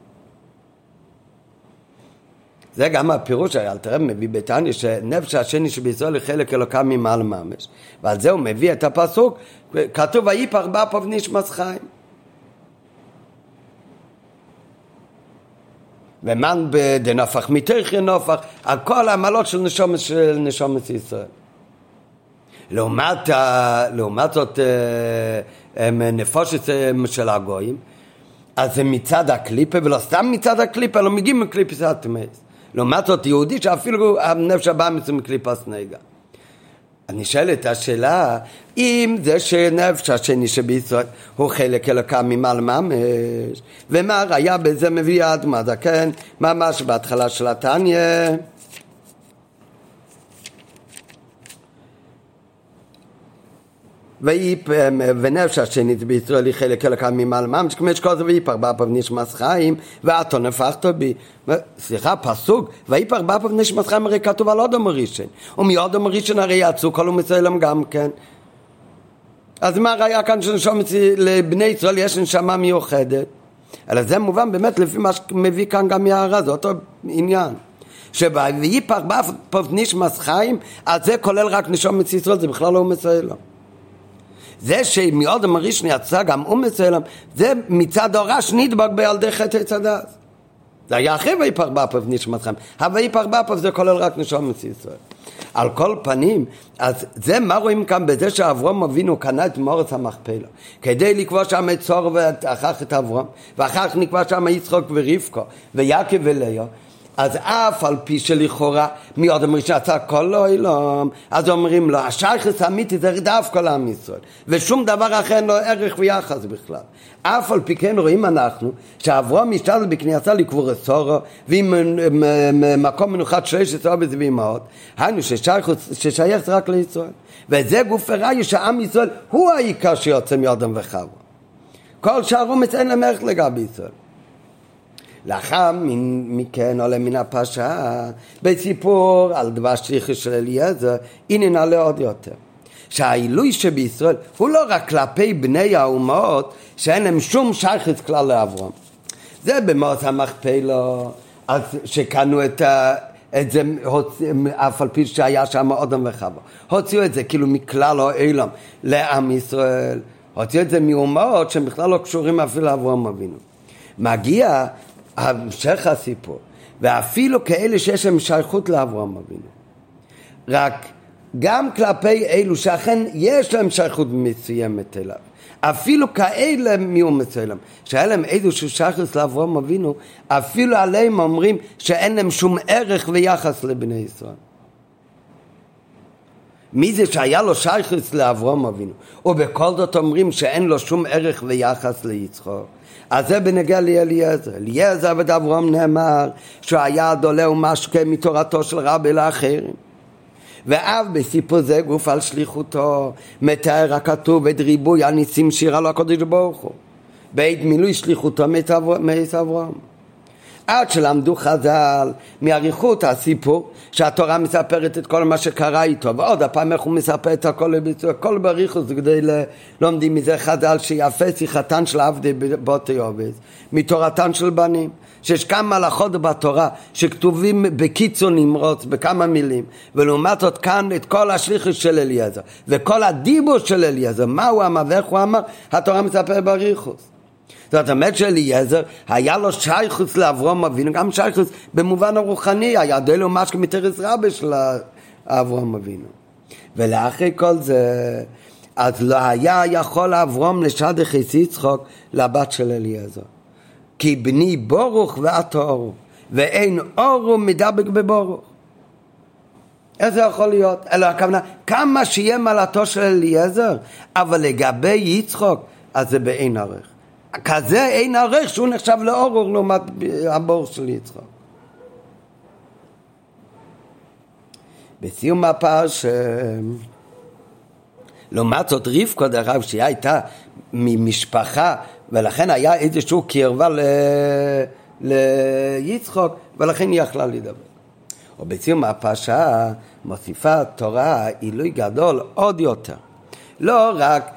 A: זה גם הפירוש שהאלתרם מביא בתניא שנפש השני שבישראל היא חלק אלוקם ממעל ממש ועל זה הוא מביא את הפסוק כתוב ויפח באפוב נשמס חיים ומן דנפח מתכי נופח על כל העמלות של נשומת, של נשומת ישראל לעומת, לעומת זאת אה, נפושת של הגויים אז זה מצד הקליפה, ולא סתם מצד הקליפה, אלא מגיעים מקליפס הטמאס. לעומת זאת יהודי שאפילו הנפש הבא מצא מקליפס נגע. את השאלה, אם זה שנפש השני שבישראל הוא חלק אלוקה ממעל ממש, ומה היה בזה מביא האדמה, כן, ממש בהתחלה של התניא. ונפש השנית בישראל היא חלק אלוקה ממעל ממש, כמו שכל זה ויפר באפו ונשמס חיים, ואתו נפחתו בי. סליחה, פסוק, ויפר באפו ונשמס חיים הרי כתוב על אודם הראשון, ומאודם הראשון הרי יצאו כל ומסוילם גם כן. אז מה ראיה כאן שנשום לבני ישראל יש נשמה מיוחדת? אלא זה מובן באמת לפי מה שמביא כאן גם יערה, זה אותו עניין. שויפר באפו ונשמס חיים, אז זה כולל רק נשום ישראל, זה בכלל לא מסוילם. זה שמאודם הראשון יצא גם אומץ אלם, זה מצד הורש נדבק בילדי חטא הדס. זה היה אחרי ויפר בפוב נשמתכם, הוויפר בפוב זה כולל רק נשום ישראל. על כל פנים, אז זה מה רואים כאן בזה שאברום אבינו קנה את מורץ המכפלה כדי לקבוע שם את צור ואחר את אברום ואחר כך נקבע שם יצחוק ורבקו ויעקב ולאו אז אף על פי שלכאורה מי עוד אומרים שעשה כל העולם, אז אומרים לו, השייכס האמיתי זה דווקא לעם ישראל, ושום דבר אחר אין לו ערך ויחס בכלל. אף על פי כן רואים אנחנו שאברהם משתדל בכניסה לקבור סורו ועם מקום מנוחת שלושת רבס ואימהות, היינו ששייך רק לישראל. וזה גוף הראי שעם ישראל הוא העיקר שיוצא מאדם וחבו. כל שאר אומץ אין להם ערך לגבי ישראל. לאחר מכן עולה מן הפרשה בסיפור על דבש שליחי של אליעזר, הנה נעלה עוד יותר. שהעילוי שבישראל הוא לא רק כלפי בני האומות שאין להם שום שייכת כלל לאברהם. זה במאות המכפלו, אז שקנו את, ה, את זה, אף על פי שהיה שם אודם וחווה. הוציאו את זה כאילו מכלל העולם לעם ישראל, הוציאו את זה מאומות שהם בכלל לא קשורים אפילו לאברהם אבינו. מגיע המשך הסיפור, ואפילו כאלה שיש להם שייכות לאברהם אבינו. רק גם כלפי אלו שאכן יש להם שייכות מסוימת אליו, אפילו כאלה מאום מסוים, שהיה להם איזשהו שייכות לאברהם אבינו, אפילו עליהם אומרים שאין להם שום ערך ויחס לבני ישראל. מי זה שהיה לו שייכות לאברהם אבינו, ובכל זאת אומרים שאין לו שום ערך ויחס ליצחוק. אז זה בנגיע לאליעזר. אליעזר עבד אברהם נאמר שהוא היה דולה ומשקה מתורתו של רבי לאחרים. ואף בסיפור זה גוף על שליחותו מתאר הכתוב את ריבוי הניסים שירה לו הקודש ברוך הוא בעת מילוי שליחותו מאת אברהם עד שלמדו חז"ל מאריכות הסיפור שהתורה מספרת את כל מה שקרה איתו. ועוד הפעם איך הוא מספר את הכל לביצוע הכל באריכות כדי לומדים מזה חז"ל שיפה שיחתן של עבדי באותי עובד מתורתן של בנים שיש כמה הלכות בתורה שכתובים בקיצור נמרוץ בכמה מילים ולעומת זאת כאן את כל השליחות של אליעזר וכל הדיבור של אליעזר מה הוא אמר ואיך הוא אמר התורה מספר באריכות זאת אומרת שאליעזר היה לו שייכוס לאברום אבינו, גם שייכוס במובן הרוחני, היה דלו משהו מתרס רבה של אברום אבינו. ולאחרי כל זה, אז לא היה יכול אברום לשדך את יצחוק לבת של אליעזר. כי בני בורוך ואת אורו, ואין אורו מדבק בבורוך. איך זה יכול להיות? אלא הכוונה, כמה שיהיה מעלתו של אליעזר, אבל לגבי יצחוק, אז זה באין ערך. כזה אין ערך שהוא נחשב לאורור לעומת הבור של יצחק. בסיום הפרש, לעומת זאת רבקו דרך אגב שהיא הייתה ממשפחה ולכן היה איזשהו קרבה ל... ליצחוק ולכן היא יכלה לדבר. ובסיום הפרשה מוסיפה תורה עילוי גדול עוד יותר. לא רק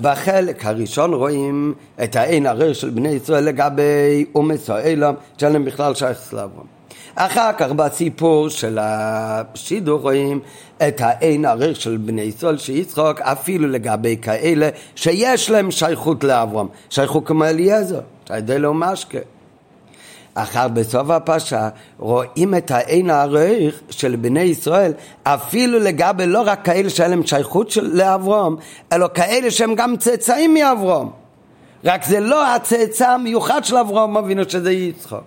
A: בחלק הראשון רואים את העין הרר של בני ישראל לגבי אומץ האלם, שאין להם בכלל שייך לאברהם. אחר כך בסיפור של השידור רואים את העין הרר של בני ישראל שיצחוק אפילו לגבי כאלה שיש להם שייכות לאברהם, שייכות כמו אליעזר, שהידי לו משקה. אחר בסוף הפרשה רואים את העין הערך של בני ישראל אפילו לגבי לא רק כאלה שהיה להם שייכות של, לאברום אלא כאלה שהם גם צאצאים מאברום רק זה לא הצאצא המיוחד של אברהם אבינו שזה יצחוק.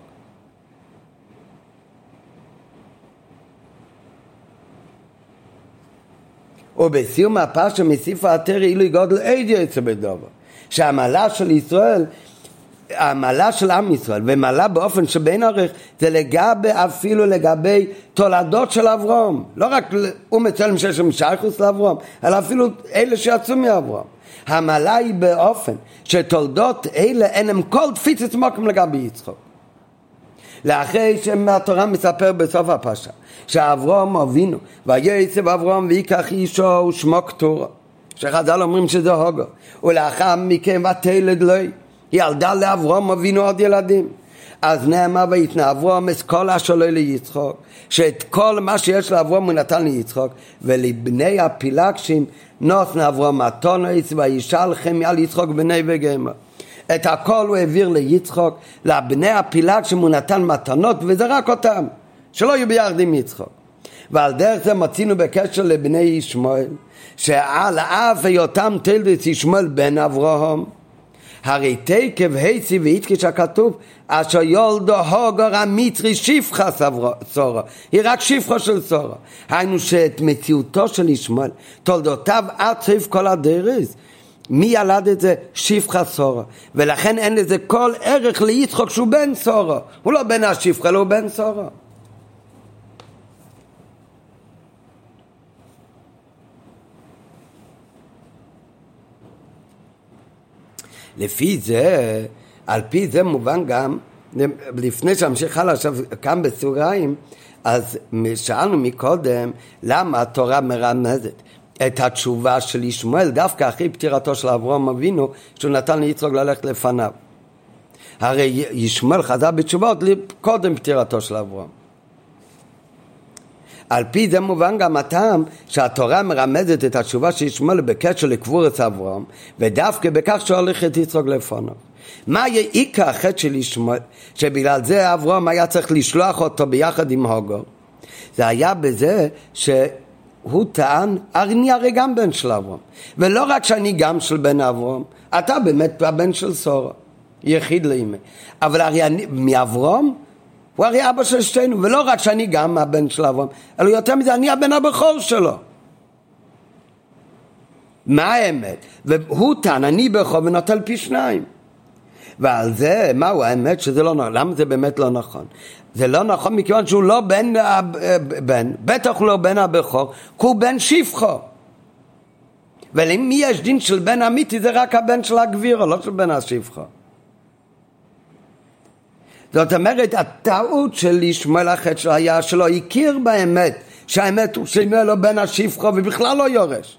A: ובסיום הפרשה מסיף האתר אילו גודל עד יוצא בדובר שהמעלה של ישראל המעלה של עם ישראל ומעלה באופן שבין ערך זה לגבי אפילו לגבי תולדות של אברהם. לא רק הוא מצלם שיש שם שייכוס לאברהם אלא אפילו אלה שיצאו מאברהם. המעלה היא באופן שתולדות אלה אין הם כל תפיסת מוקם לגבי יצחוק. לאחרי שהתורה מספר בסוף הפרשה שאברהם אבינו ויעצב אברהם ויקח אישו ושמו קטורה שחז"ל אומרים שזה הוגו ולאחר מכן ותלד לוי ילדה לאברהם אבינו עוד ילדים. אז נאמר ויתנה אברהם את כל אשר לו ליצחוק שאת כל מה שיש לאברהם הוא נתן ליצחוק ולבני הפילגשים נותן אברהם מתונס וישלחם על יצחוק בני וגמר את הכל הוא העביר ליצחוק לבני הפילגשים הוא נתן מתנות וזה רק אותם שלא יהיו ביחד עם יצחוק. ועל דרך זה מצינו בקשר לבני ישמעאל שעל אף היותם תלדס ישמעאל בן אברהם הרי תקב היצי ואיתקיש הכתוב אשר יולדו הוגר המצרי שפחה סורה היא רק שפחה של סורה היינו שאת מציאותו של ישמעאל תולדותיו עד סעיף כל הדרס מי ילד את זה? שפחה סורה ולכן אין לזה כל ערך ליצחוק שהוא בן סורה הוא לא בן השפחה, הוא בן סורה לפי זה, על פי זה מובן גם, לפני שאמשיך הלאה עכשיו כאן בסוגריים, אז שאלנו מקודם למה התורה מרמזת את התשובה של ישמעאל דווקא אחרי פטירתו של אברהם אבינו שהוא נתן ליצחוק ללכת לפניו. הרי ישמעאל חזר בתשובות קודם פטירתו של אברהם. על פי זה מובן גם הטעם שהתורה מרמזת את התשובה של ישמעאל בקשר לקבורת אברהם ודווקא בכך שהולך את יצחוק לפניו. מה יהיה עיקר החטא של ישמעאל שבגלל זה אברהם היה צריך לשלוח אותו ביחד עם הוגו? זה היה בזה שהוא טען, אני הרי גם בן של אברהם. ולא רק שאני גם של בן אברהם אתה באמת הבן של סורה יחיד לאמא. אבל הרי אני מאברהם הוא הרי אבא של שתינו, ולא רק שאני גם הבן של אברהם, אלא יותר מזה, אני הבן הבכור שלו. מה האמת? והוא טען, אני בכור ונוטל פי שניים. ועל זה, מהו האמת שזה לא נכון? למה זה באמת לא נכון? זה לא נכון מכיוון שהוא לא בן, בן בטח הוא לא בן הבכור, כי הוא בן שפחו. ולמי יש דין של בן אמיתי זה רק הבן של הגבירו, לא של בן השפחו. זאת אומרת, הטעות של ישמעאל החטא היה שלא הכיר באמת שהאמת הוא שימואל לא בן השפחו ובכלל לא יורש.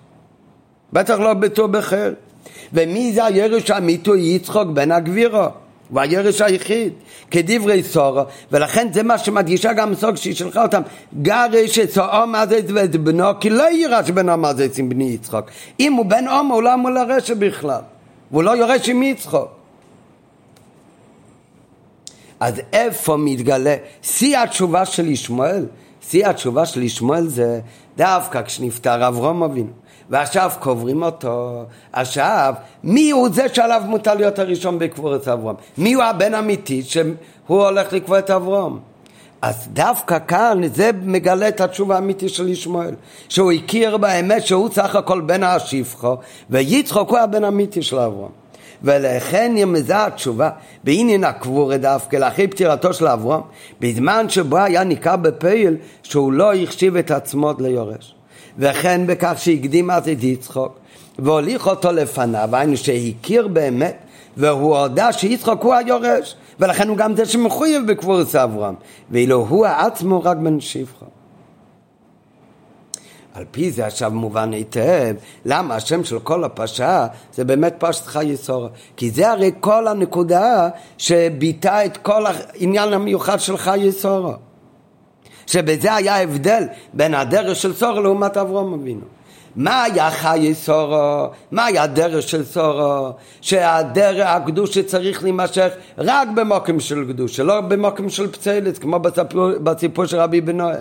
A: בטח לא בתור בחר. ומי זה הירש האמיתי? יצחוק בן הגבירו. הוא הירש היחיד, כדברי סורו, ולכן זה מה שמדגישה גם סוג שהיא שלחה אותם, גרש את סורו מזץ ואת בנו, כי לא יירש בנו מזץ עם בני יצחוק. אם הוא בן עומו, הוא לא אמור לרשת בכלל, והוא לא יורש עם יצחוק. אז איפה מתגלה שיא התשובה של ישמעאל? שיא התשובה של ישמעאל זה דווקא כשנפטר אברום אבינו ועכשיו קוברים אותו, עכשיו מי הוא זה שעליו מותר להיות הראשון בקבורת אברום? מי הוא הבן אמיתי שהוא הולך לקבור את אברום? אז דווקא כאן זה מגלה את התשובה האמיתית של ישמעאל שהוא הכיר באמת שהוא סך הכל בן השפחו ויצחוק הוא הבן האמיתי של אברום ולכן נרמזה התשובה בעניין הקבורה דווקא לאחרי פטירתו של אברהם בזמן שבו היה ניכר בפייל שהוא לא החשיב את עצמו ליורש. וכן בכך שהקדים אז את יצחוק והוליך אותו לפניו היינו שהכיר באמת והוא הודה שיצחוק הוא היורש ולכן הוא גם זה שמחויב בקבורת אברהם ואילו הוא עצמו רק בן שפחה על פי זה עכשיו מובן היטב למה השם של כל הפרשה זה באמת פרשת חיי סורה כי זה הרי כל הנקודה שביטא את כל העניין המיוחד של חיי סורה שבזה היה הבדל בין הדרך של סורה לעומת אברום אבינו מה היה חיי סורו? מה היה הדרך של סורו? שהדרך, הקדוש שצריך להימשך רק במוקם של קדוש, לא במוקם של פצלת, כמו בסיפור, בסיפור של רבי בנועה.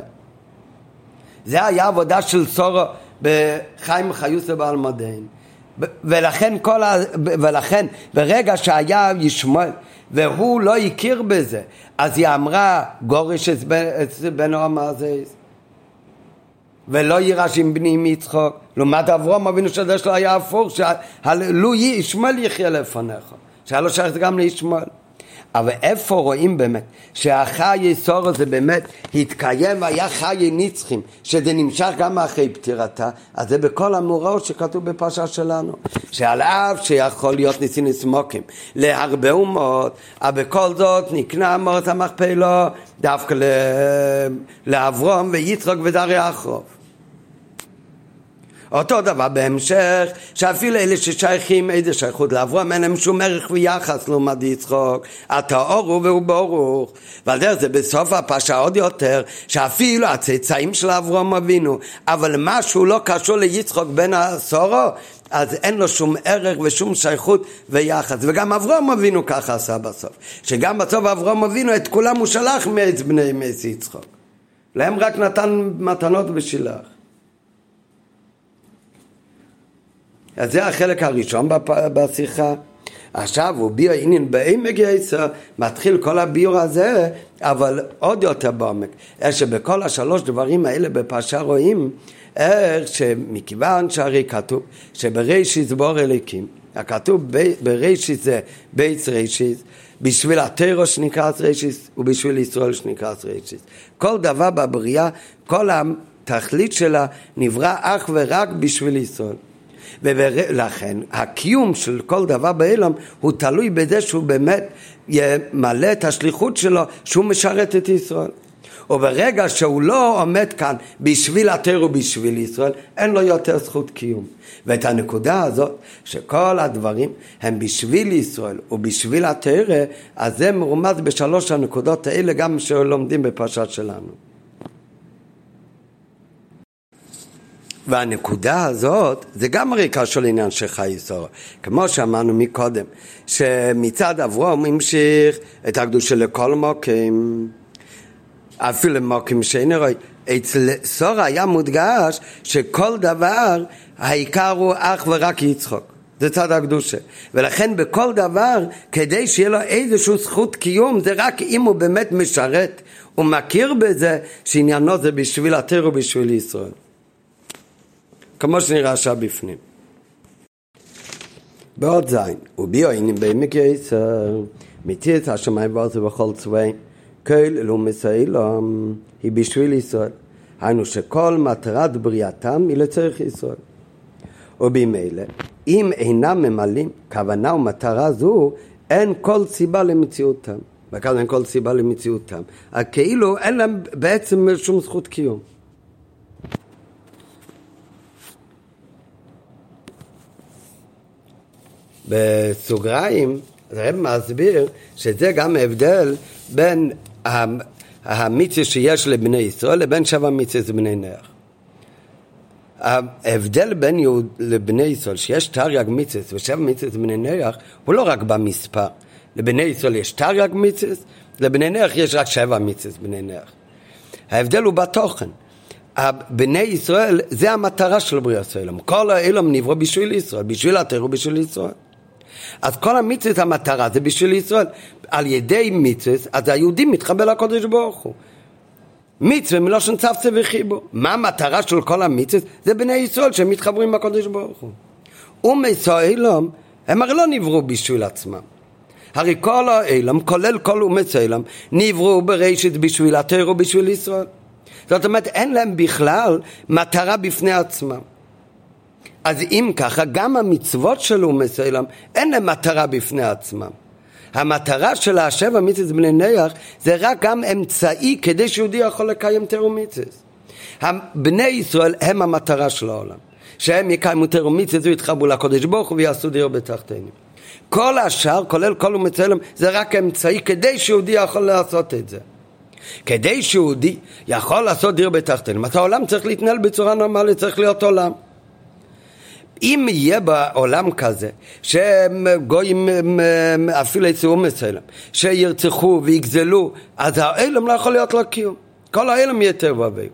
A: זה היה עבודה של סורו בחיים חיוסה בעלמדיין. ולכן, כל ה... ולכן ברגע שהיה ישמעאל והוא לא הכיר בזה, אז היא אמרה גורש את בנו המעזז ולא יירש עם בני עם יצחוק לעומת אברום אבינו שהדרך שלו היה הפוך שלו ישמעאל יחיה לפניך. שהיה לו שייך גם לישמעאל אבל איפה רואים באמת שהחיי סורו זה באמת התקיים והיה חיי נצחים שזה נמשך גם אחרי פטירתה? אז זה בכל המאורעות שכתוב בפרשה שלנו שעל אף שיכול להיות ניסים נסמוקים להרבה אומות אבל בכל זאת נקנה מורת המכפלו דווקא לאברום ויצחוק ודרי אחרוב אותו דבר בהמשך, שאפילו אלה ששייכים איזה שייכות לאברהם, אין להם שום ערך ויחס לעומת יצחוק. הטהור הוא והוא ברוך. ועל דרך זה בסוף הפרשה עוד יותר, שאפילו הצאצאים של אברהם אבינו, אבל משהו לא קשור ליצחוק בין הסורו, אז אין לו שום ערך ושום שייכות ויחס. וגם אברהם אבינו ככה עשה בסוף. שגם בסוף אברהם אבינו את כולם הוא שלח מעץ בני מעץ יצחוק. להם רק נתן מתנות בשילח. אז זה החלק הראשון בשיחה. עכשיו הוא ביאור עניין בעומק יותר, מתחיל כל הביאור הזה, אבל עוד יותר בעומק. איך שבכל השלוש דברים האלה בפרשה רואים איך שמכיוון שהרי כתוב שבראשית ברא אלוקים, הכתוב בראשית זה ב' ראשית, בשביל התורה שנקרא ראשית ובשביל ישראל שנקרא ראשית. כל דבר בבריאה, כל התכלית שלה נברא אך ורק בשביל ישראל. ולכן הקיום של כל דבר באילם הוא תלוי בזה שהוא באמת ימלא את השליחות שלו שהוא משרת את ישראל. וברגע שהוא לא עומד כאן בשביל התר ובשביל ישראל, אין לו יותר זכות קיום. ואת הנקודה הזאת, שכל הדברים הם בשביל ישראל ובשביל התר, אז זה מרומז בשלוש הנקודות האלה גם שלומדים בפרשת שלנו. והנקודה הזאת זה גם הרי קשור לעניין של חיי סורו. כמו שאמרנו מקודם, שמצד אברום המשיך את הקדושה לכל מוקים, אפילו מוקים שאין רואה. אצל סורה היה מודגש שכל דבר העיקר הוא אך ורק יצחוק. זה צד הקדושה. ולכן בכל דבר, כדי שיהיה לו איזושהי זכות קיום, זה רק אם הוא באמת משרת ומכיר בזה שעניינו זה בשביל התר ובשביל ישראל. כמו שנראה עכשיו בפנים. בעוד זין, וביועינים בעמק יסר, מתיר את השמיים וארץ בכל צבעים, כל אלומס האילום היא בשביל ישראל. היינו שכל מטרת בריאתם היא לצורך ישראל. ובמילא, אם אינם ממלאים כוונה ומטרה זו, אין כל סיבה למציאותם. וכאן אין כל סיבה למציאותם. כאילו אין להם בעצם שום זכות קיום. בסוגריים, הרב מסביר שזה גם ההבדל בין המצווה שיש לבני ישראל לבין שבע מצווה לבני נח. ההבדל בין יהוד לבני ישראל, שיש תרי"ג מצווה ושבע מצווה לבני נח, הוא לא רק במספר. לבני ישראל יש תרי"ג מצווה, לבני נח יש רק שבע מצווה לבני נח. ההבדל הוא בתוכן. בני ישראל, זה המטרה של בריאת העולם. כל העולם נברא בשביל ישראל, בשביל התיאור ובשביל ישראל. אז כל המצוות המטרה זה בשביל ישראל. על ידי מצוות, אז היהודים מתחבר לקודש ברוך הוא. מצווה מלושן צפצה וחיבור. מה המטרה של כל המצוות? זה בני ישראל שהם מתחברים לקודש ברוך הוא. ומסוילום, הם הרי לא נבראו בשביל עצמם. הרי כל האילם, כולל כל אומי סלם, נבראו בראשית בשביל התר ובשביל ישראל. זאת אומרת, אין להם בכלל מטרה בפני עצמם. אז אם ככה, גם המצוות של אומס העולם אין להם מטרה בפני עצמם. המטרה של השבע מצווה בני נח זה רק גם אמצעי כדי שיהודי יכול לקיים תיאור מצווה. בני ישראל הם המטרה של העולם. שהם יקיימו תיאור מצווה ויתחברו לקודש ברוך הוא ויעשו דיר בתחתינו. כל השאר, כולל כל ומצלם, זה רק אמצעי כדי שיהודי יכול לעשות את זה. כדי שיהודי יכול לעשות דיר בתחתינו, אז העולם צריך להתנהל בצורה נורמלית, צריך להיות עולם. אם יהיה בעולם כזה, שגויים אפילו יצאו מסוים, שירצחו ויגזלו, אז האלם לא יכול להיות לו קיום. כל האלם יהיה טבע ואביב.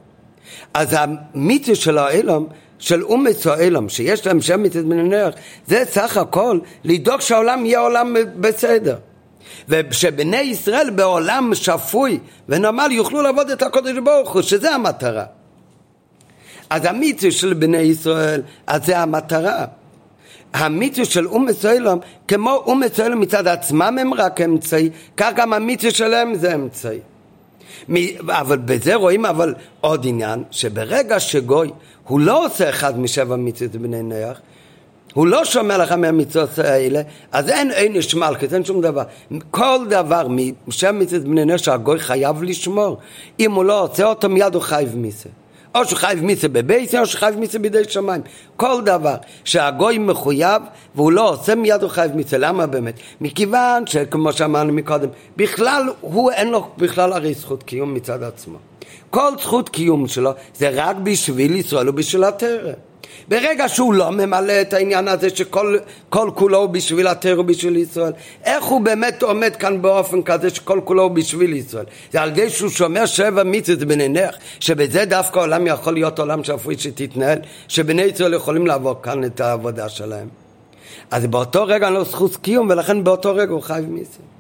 A: אז המיתוס של האלם של אום מצואלם, שיש להם שם בני נח, זה סך הכל לדאוג שהעולם יהיה עולם בסדר. ושבני ישראל בעולם שפוי ונורמל יוכלו לעבוד את הקודש ברוך הוא, שזה המטרה. אז המצווה של בני ישראל, אז זה המטרה. המצווה של אום מסוילום, כמו אום מסוילום מצד עצמם הם רק אמצעי, כך גם המצווה שלהם זה אמצעי. אבל בזה רואים אבל עוד עניין, שברגע שגוי הוא לא עושה אחד משבע מצוות בני נח, הוא לא שומר לך מהמצוות האלה, אז אין עונש מלכת, אין שום דבר. כל דבר משבע מצוות בני נח שהגוי חייב לשמור. אם הוא לא עושה אותו מיד הוא חייב מזה. או שחייב מיצה בבייס, או שחייב מיצה בידי שמיים. כל דבר שהגוי מחויב והוא לא עושה מיד הוא חייב מיצה. למה באמת? מכיוון שכמו שאמרנו מקודם, בכלל הוא אין לו בכלל הרי זכות קיום מצד עצמו. כל זכות קיום שלו זה רק בשביל ישראל ובשביל הטרם. ברגע שהוא לא ממלא את העניין הזה שכל כל כולו הוא בשביל התר ובשביל ישראל, איך הוא באמת עומד כאן באופן כזה שכל כולו הוא בשביל ישראל? זה על ידי שהוא שומר שבע מצוות בנינך, שבזה דווקא העולם יכול להיות עולם שפוי שתתנהל, שבני ישראל יכולים לעבור כאן את העבודה שלהם. אז באותו רגע אין לו זכות קיום ולכן באותו רגע הוא חייב מצוות.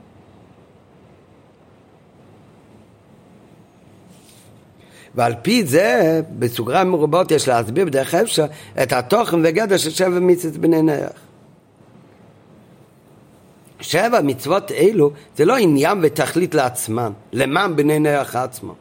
A: ועל פי זה, בסוגריים מרובות יש להסביר בדרך אפשר את התוכן וגדר של שבע מצוות בני נח. שבע מצוות אלו זה לא עניין ותכלית לעצמם, למען בני נח עצמו.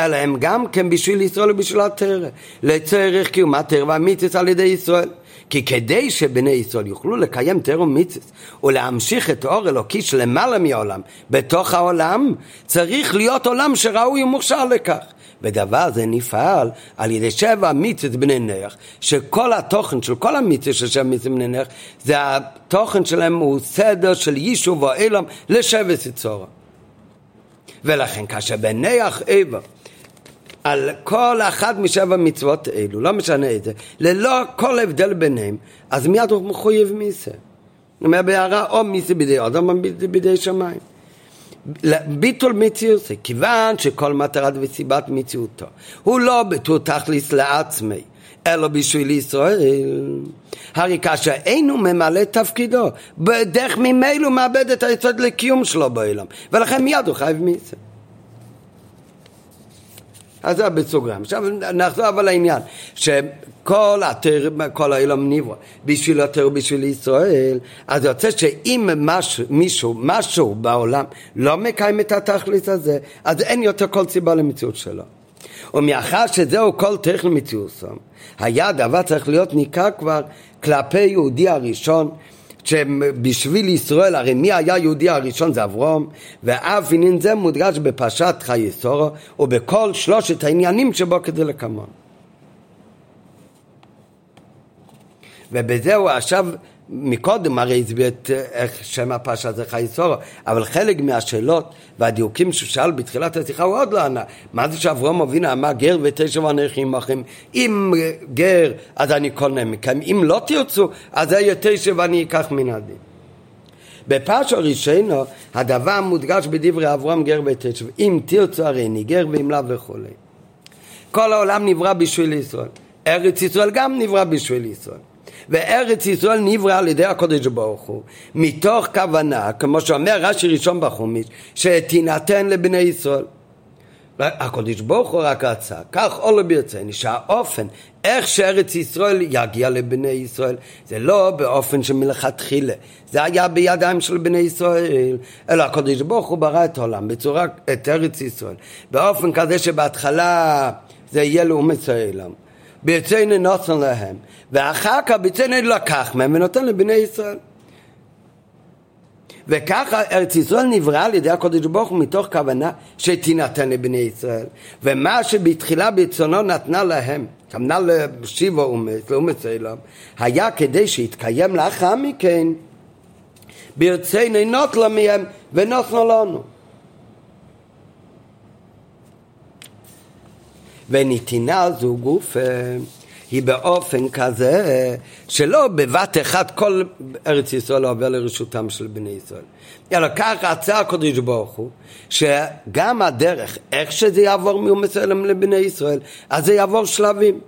A: אלא הם גם כן בשביל ישראל ובשביל התרא, לצורך קיום התרא והמצוות על ידי ישראל. כי כדי שבני ישראל יוכלו לקיים תרא ומצוות ולהמשיך את אור אלוקי שלמעלה מהעולם בתוך העולם, צריך להיות עולם שראוי ומוכשר לכך. ודבר זה נפעל על ידי שבע מצוות בני נח, שכל התוכן של כל המצוות של שבע מצוות בני נח, זה התוכן שלהם הוא סדר של יישוב ואילם לשבע סיצורה. ולכן כאשר בנח עבר על כל אחת משבע מצוות אלו, לא משנה זה, ללא כל הבדל ביניהם, אז מיד הוא מחויב מיסה. הוא אומר בהערה, או מיסה בידי אדם או בידי שמיים. ביטול מציאות זה כיוון שכל מטרת וסיבת מציאותו הוא לא בתור תכליס לעצמי אלא בשביל ישראל. הרי כאשר אינו ממלא תפקידו, בדרך ממילא הוא מאבד את היסוד לקיום שלו בעולם, ולכן מיד הוא חייב מזה. אז זה בסוגריים. עכשיו נחזור אבל לעניין, שכל התר, כל העולם נברא בשביל התר ובשביל ישראל, אז יוצא שאם משהו, מישהו, משהו בעולם לא מקיים את התכלית הזה, אז אין יותר כל סיבה למציאות שלו. ומאחר שזהו כל תכן מציאוסו, היה דבר צריך להיות ניכר כבר כלפי יהודי הראשון שבשביל ישראל, הרי מי היה יהודי הראשון זה אברום, ואף עניין זה מודגש בפרשת חיי סורו, ובכל שלושת העניינים שבו כדי לקמון. ובזהו עכשיו מקודם הרי הסביר את איך שם הפרשה זה חיי סורו, אבל חלק מהשאלות והדיוקים שהוא שאל בתחילת השיחה הוא עוד לא ענה. מה זה שאברום אבינו אמר גר ותשע ואנכים אחים? אם גר אז אני קונה מכם, אם לא תרצו אז זה יהיה תשע ואני אקח מן הדין. בפרשה ראשינו הדבר מודגש בדברי אברהם גר ותשע, אם תרצו הרי אני גר ואם לאו וכולי. כל העולם נברא בשביל ישראל, ארץ ישראל גם נברא בשביל ישראל. וארץ ישראל נברא על ידי הקודש ברוך הוא מתוך כוונה, כמו שאומר רש"י ראשון בחומיש, שתינתן לבני ישראל. הקודש ברוך הוא רק רצה, כך עולה ברצני, שהאופן, איך שארץ ישראל יגיע לבני ישראל, זה לא באופן שמלכתחילה, זה היה בידיים של בני ישראל, אלא הקודש ברוך הוא ברא את העולם בצורה, את ארץ ישראל, באופן כזה שבהתחלה זה יהיה לאומץ העולם. ברצינו נותן להם, ואחר כך ברצינו לקח מהם ונותן לבני ישראל. וככה ארץ ישראל נברא על ידי הקודש ברוך הוא מתוך כוונה שתינתן לבני ישראל. ומה שבתחילה ברצונו נתנה להם כמנה לשיבה אומץ, לאומץ אליו היה כדי שיתקיים לאחר מכן. ברצינו נותן מהם ונותנו לנו ונתינה זו גוף היא באופן כזה שלא בבת אחת כל ארץ ישראל עובר לרשותם של בני ישראל. אלא כך רצה הקדוש ברוך הוא שגם הדרך, איך שזה יעבור מאום מסוים לבני ישראל, אז זה יעבור שלבים.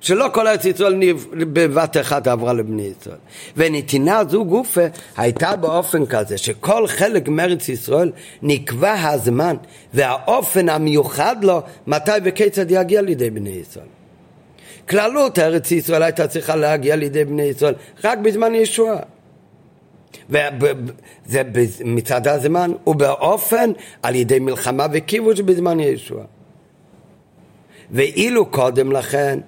A: שלא כל ארץ ישראל בבת אחת עברה לבני ישראל. ונתינה זו גופה הייתה באופן כזה שכל חלק מארץ ישראל נקבע הזמן והאופן המיוחד לו מתי וכיצד יגיע לידי בני ישראל. כללות ארץ ישראל הייתה צריכה להגיע לידי בני ישראל רק בזמן ישועה. וזה מצד הזמן, ובאופן על ידי מלחמה וכיבוש בזמן ישועה. ואילו קודם לכן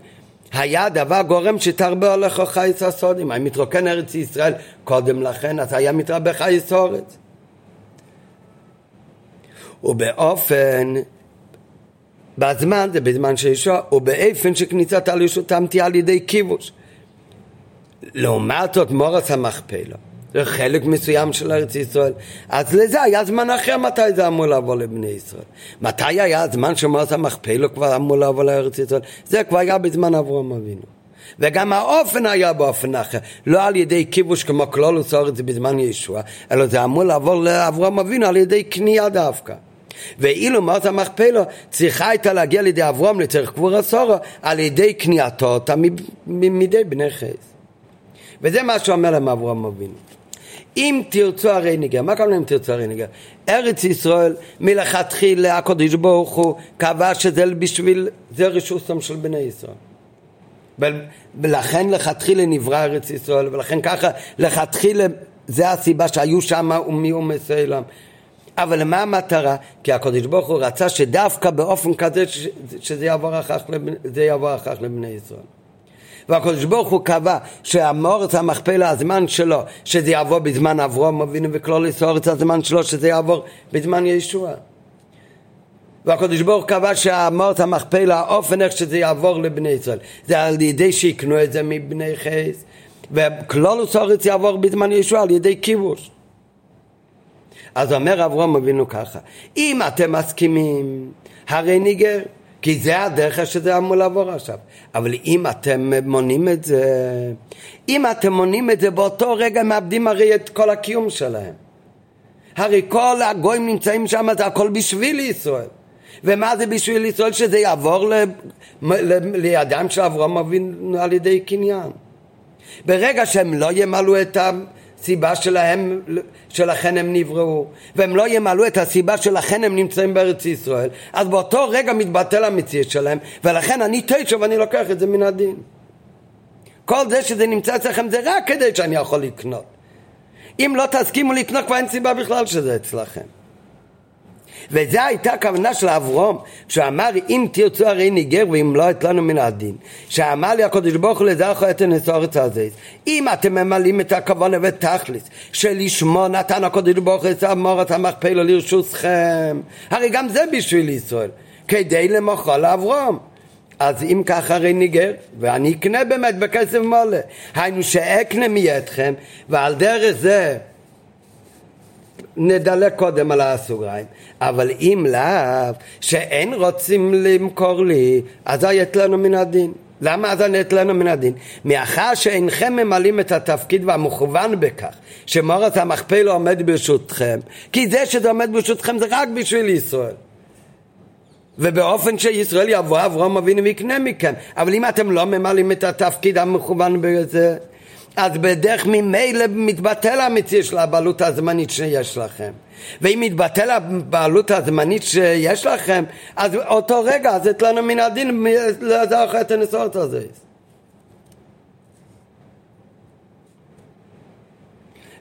A: היה דבר גורם שתרבה הולך חייס הסודים. היה מתרוקן ארץ ישראל קודם לכן, אז היה מתרבה חייס אורץ. ובאופן, בזמן, זה בזמן שישוע, ובאופן שכניסת על ישותם תהיה על ידי כיבוש. לעומת זאת מורס המכפלה. חלק מסוים של ארץ ישראל. אז לזה היה זמן אחר מתי זה אמור לבוא לבני ישראל. מתי היה הזמן שמועצה מכפלו כבר אמור לבוא לארץ ישראל? זה כבר היה בזמן אברהם אבינו. וגם האופן היה באופן אחר, לא על ידי כיבוש כמו כלולוס אורץ בזמן ישוע, אלא זה אמור לעבור לאברהם אבינו על ידי קנייה דווקא. ואילו מות המכפלו צריכה הייתה להגיע לידי אברהם לצריך קבור הסורו על ידי קנייתו אותה מידי בני חס. וזה מה שאומר להם אברהם אבינו. אם תרצו הרי ניגר, מה כמובן אם תרצו הרי ניגר? ארץ ישראל מלכתחילה הקדוש ברוך הוא קבע שזה בשביל, זה רשוסם של בני ישראל. ולכן לכתחילה נברא ארץ ישראל, ולכן ככה לכתחילה זה הסיבה שהיו שם ומאומס העולם. אבל מה המטרה? כי הקדוש ברוך הוא רצה שדווקא באופן כזה שזה יעבור אחר כך לבני ישראל. והקדוש ברוך הוא קבע שהמורץ המכפלה הזמן שלו שזה יעבור בזמן אברום אבינו וכלול אורץ הזמן שלו שזה יעבור בזמן ישוע. והקדוש ברוך קבע שהמורץ המכפלה האופן איך שזה יעבור לבני ישראל זה על ידי שיקנו את זה מבני חס וכלול אורץ יעבור בזמן ישוע על ידי כיבוש. אז אומר אברום אבינו ככה אם אתם מסכימים הרי ניגר כי זה הדרך שזה אמור לעבור עכשיו. אבל אם אתם מונים את זה, אם אתם מונים את זה, באותו רגע מאבדים הרי את כל הקיום שלהם. הרי כל הגויים נמצאים שם, זה הכל בשביל ישראל. ומה זה בשביל ישראל? שזה יעבור ל... ל... לידיים של אברהם אבינו על ידי קניין. ברגע שהם לא ימלאו את ה... סיבה שלהם, שלכן הם נבראו, והם לא ימלאו את הסיבה שלכן הם נמצאים בארץ ישראל, אז באותו רגע מתבטל המציאות שלהם, ולכן אני תשע ואני לוקח את זה מן הדין. כל זה שזה נמצא אצלכם זה רק כדי שאני יכול לקנות. אם לא תסכימו לקנות כבר אין סיבה בכלל שזה אצלכם. וזו הייתה הכוונה של אברום, שאמר אם תרצו הרי ניגר ואם לא אתלנו מן הדין. שאמר לי הקדוש ברוך הוא לזרחו את הנסורת הזה. אם אתם ממלאים את הכוונה ותכלס שלשמו נתן הקדוש ברוך הוא את המורת המכפלו לרשותכם, הרי גם זה בשביל ישראל, כדי למוכרו לאברום. אז אם ככה הרי ניגר, ואני אקנה באמת בכסף מולה. היינו שאקנה מידכם, ועל דרך זה נדלק קודם על הסוגריים. אבל אם לאו, שאין רוצים למכור לי, אזי לנו מן הדין. למה אזי לנו מן הדין? מאחר שאינכם ממלאים את התפקיד והמכוון בכך שמורת המכפל עומד ברשותכם, כי זה שזה עומד ברשותכם זה רק בשביל ישראל. ובאופן שישראל יבוא אברהם אבינו ויקנה מכם. אבל אם אתם לא ממלאים את התפקיד המכוון בזה, אז בדרך ממילא מתבטל המציאות של הבעלות הזמנית שיש לכם. ואם מתבטל הבעלות הזמנית שיש לכם, אז אותו רגע, אז אצלנו מן הדין לעזור את הנסורת הזה.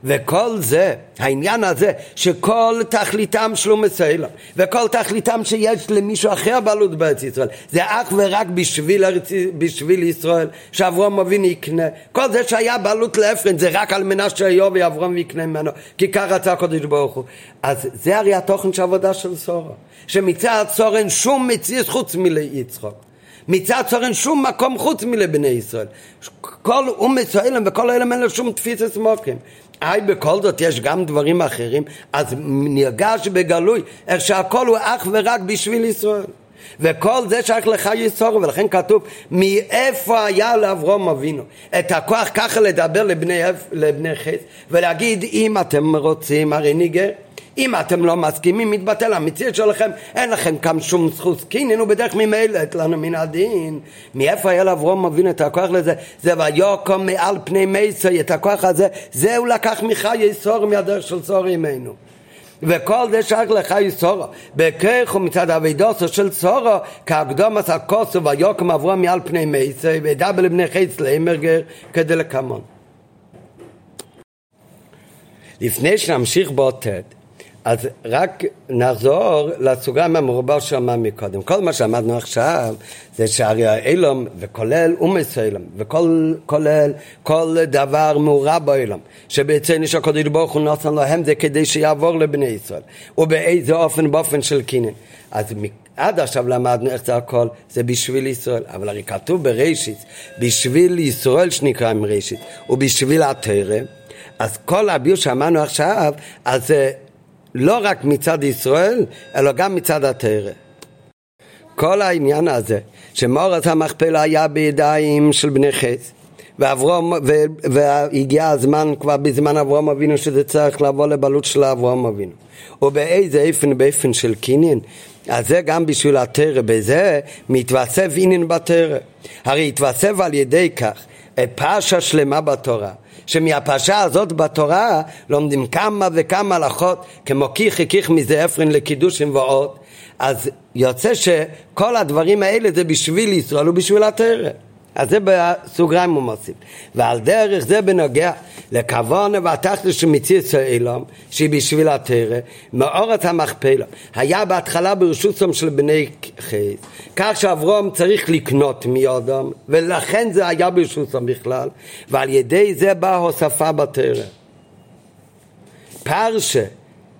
A: וכל זה, העניין הזה, שכל תכליתם שלום מסוילה, וכל תכליתם שיש למישהו אחר בעלות בארץ ישראל, זה אך ורק בשביל, בשביל ישראל, שאברום אבינו יקנה. כל זה שהיה בעלות לאפרין, זה רק על מנת שאיוב ואברום יקנה ממנו, כי כך רצה הקדוש ברוך הוא. אז זה הרי התוכן של עבודה של סורה, שמצד סורה אין שום מציאות חוץ מליצחוק. מצד צור אין שום מקום חוץ מלבני ישראל. כל אום מצוילם וכל אלה אין לו שום תפיסת מוקים. אי בכל זאת יש גם דברים אחרים, אז נרגש בגלוי איך שהכל הוא אך ורק בשביל ישראל. וכל זה שייך לך יסורו, ולכן כתוב מאיפה היה לאברום אבינו? את הכוח ככה לדבר לבני, לבני חץ ולהגיד אם אתם רוצים הרי ניגר אם אתם לא מסכימים, מתבטל המציאות שלכם, אין לכם כאן שום זכות קינין, הוא בדרך ממילא לנו מן הדין. מאיפה היה לאברום מבין את הכוח לזה? זה ויוקום מעל פני מייסוי, את הכוח הזה, זה הוא לקח מחיי סור מהדרך של סור עמנו. וכל זה שייך לחי סורו. בכך מצד אבידוסו של סורו, כהקדומס הכוסו ויוקם עברו מעל פני מייסי, ודבל לבני חייץ לאמרגר כדלקמון. לפני שנמשיך באותת, אז רק נחזור לסוגריים המרובה שאמרנו מקודם. כל מה שאמרנו עכשיו זה שהרי האילום וכולל אומס האילום וכולל כל דבר מעורב באילום שבעצם יש הקודש ברוך הוא נותן להם זה כדי שיעבור לבני ישראל ובאיזה אופן באופן של קינן. אז עד עכשיו למדנו איך זה הכל, זה בשביל ישראל, אבל הרי כתוב בראשית, בשביל ישראל שנקרא עם ראשית, ובשביל התרא, אז כל הביור שאמרנו עכשיו, אז לא רק מצד ישראל, אלא גם מצד התרא. כל העניין הזה, שמורס המכפלה היה בידיים של בני חץ, ואברום, והגיע הזמן כבר בזמן אברום אבינו שזה צריך לבוא לבעלות של אברום אבינו. ובאיזה איפן באיפן של קניין? אז זה גם בשביל התרא, בזה מתווסף עניין בתרא. הרי התווסף על ידי כך פרשה שלמה בתורה. שמהפרשה הזאת בתורה לומדים כמה וכמה הלכות כמו כיכי כיך מזה אפרין לקידושים ועוד אז יוצא שכל הדברים האלה זה בשביל ישראל ובשביל התרא אז זה בסוגריים הוא מוסיף. ועל דרך זה בנוגע לכוון והתכלס של מציאות האילום, שהיא בשביל התרא, מאורת המכפלה. היה בהתחלה ברשותם של בני חייס, כך שאברום צריך לקנות מיודם, ולכן זה היה ברשותם בכלל, ועל ידי זה באה הוספה בתרא. פרשה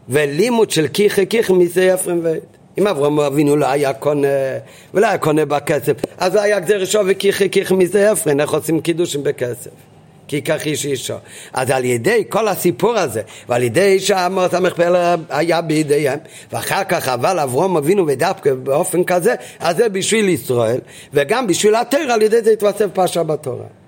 A: ולימוד של כיחה כיחה מזה אפרים ועד. אם אברהם אבינו לא היה קונה ולא היה קונה בכסף אז היה גזר שווה כיחי מזה אפרין איך עושים קידושים בכסף? כי כך איש אישו אז על ידי כל הסיפור הזה ועל ידי שהמות המכפל היה בידיהם ואחר כך אבל אברהם אבינו ודווקא באופן כזה אז זה בשביל ישראל וגם בשביל התרא על ידי זה התווסף פרשה בתורה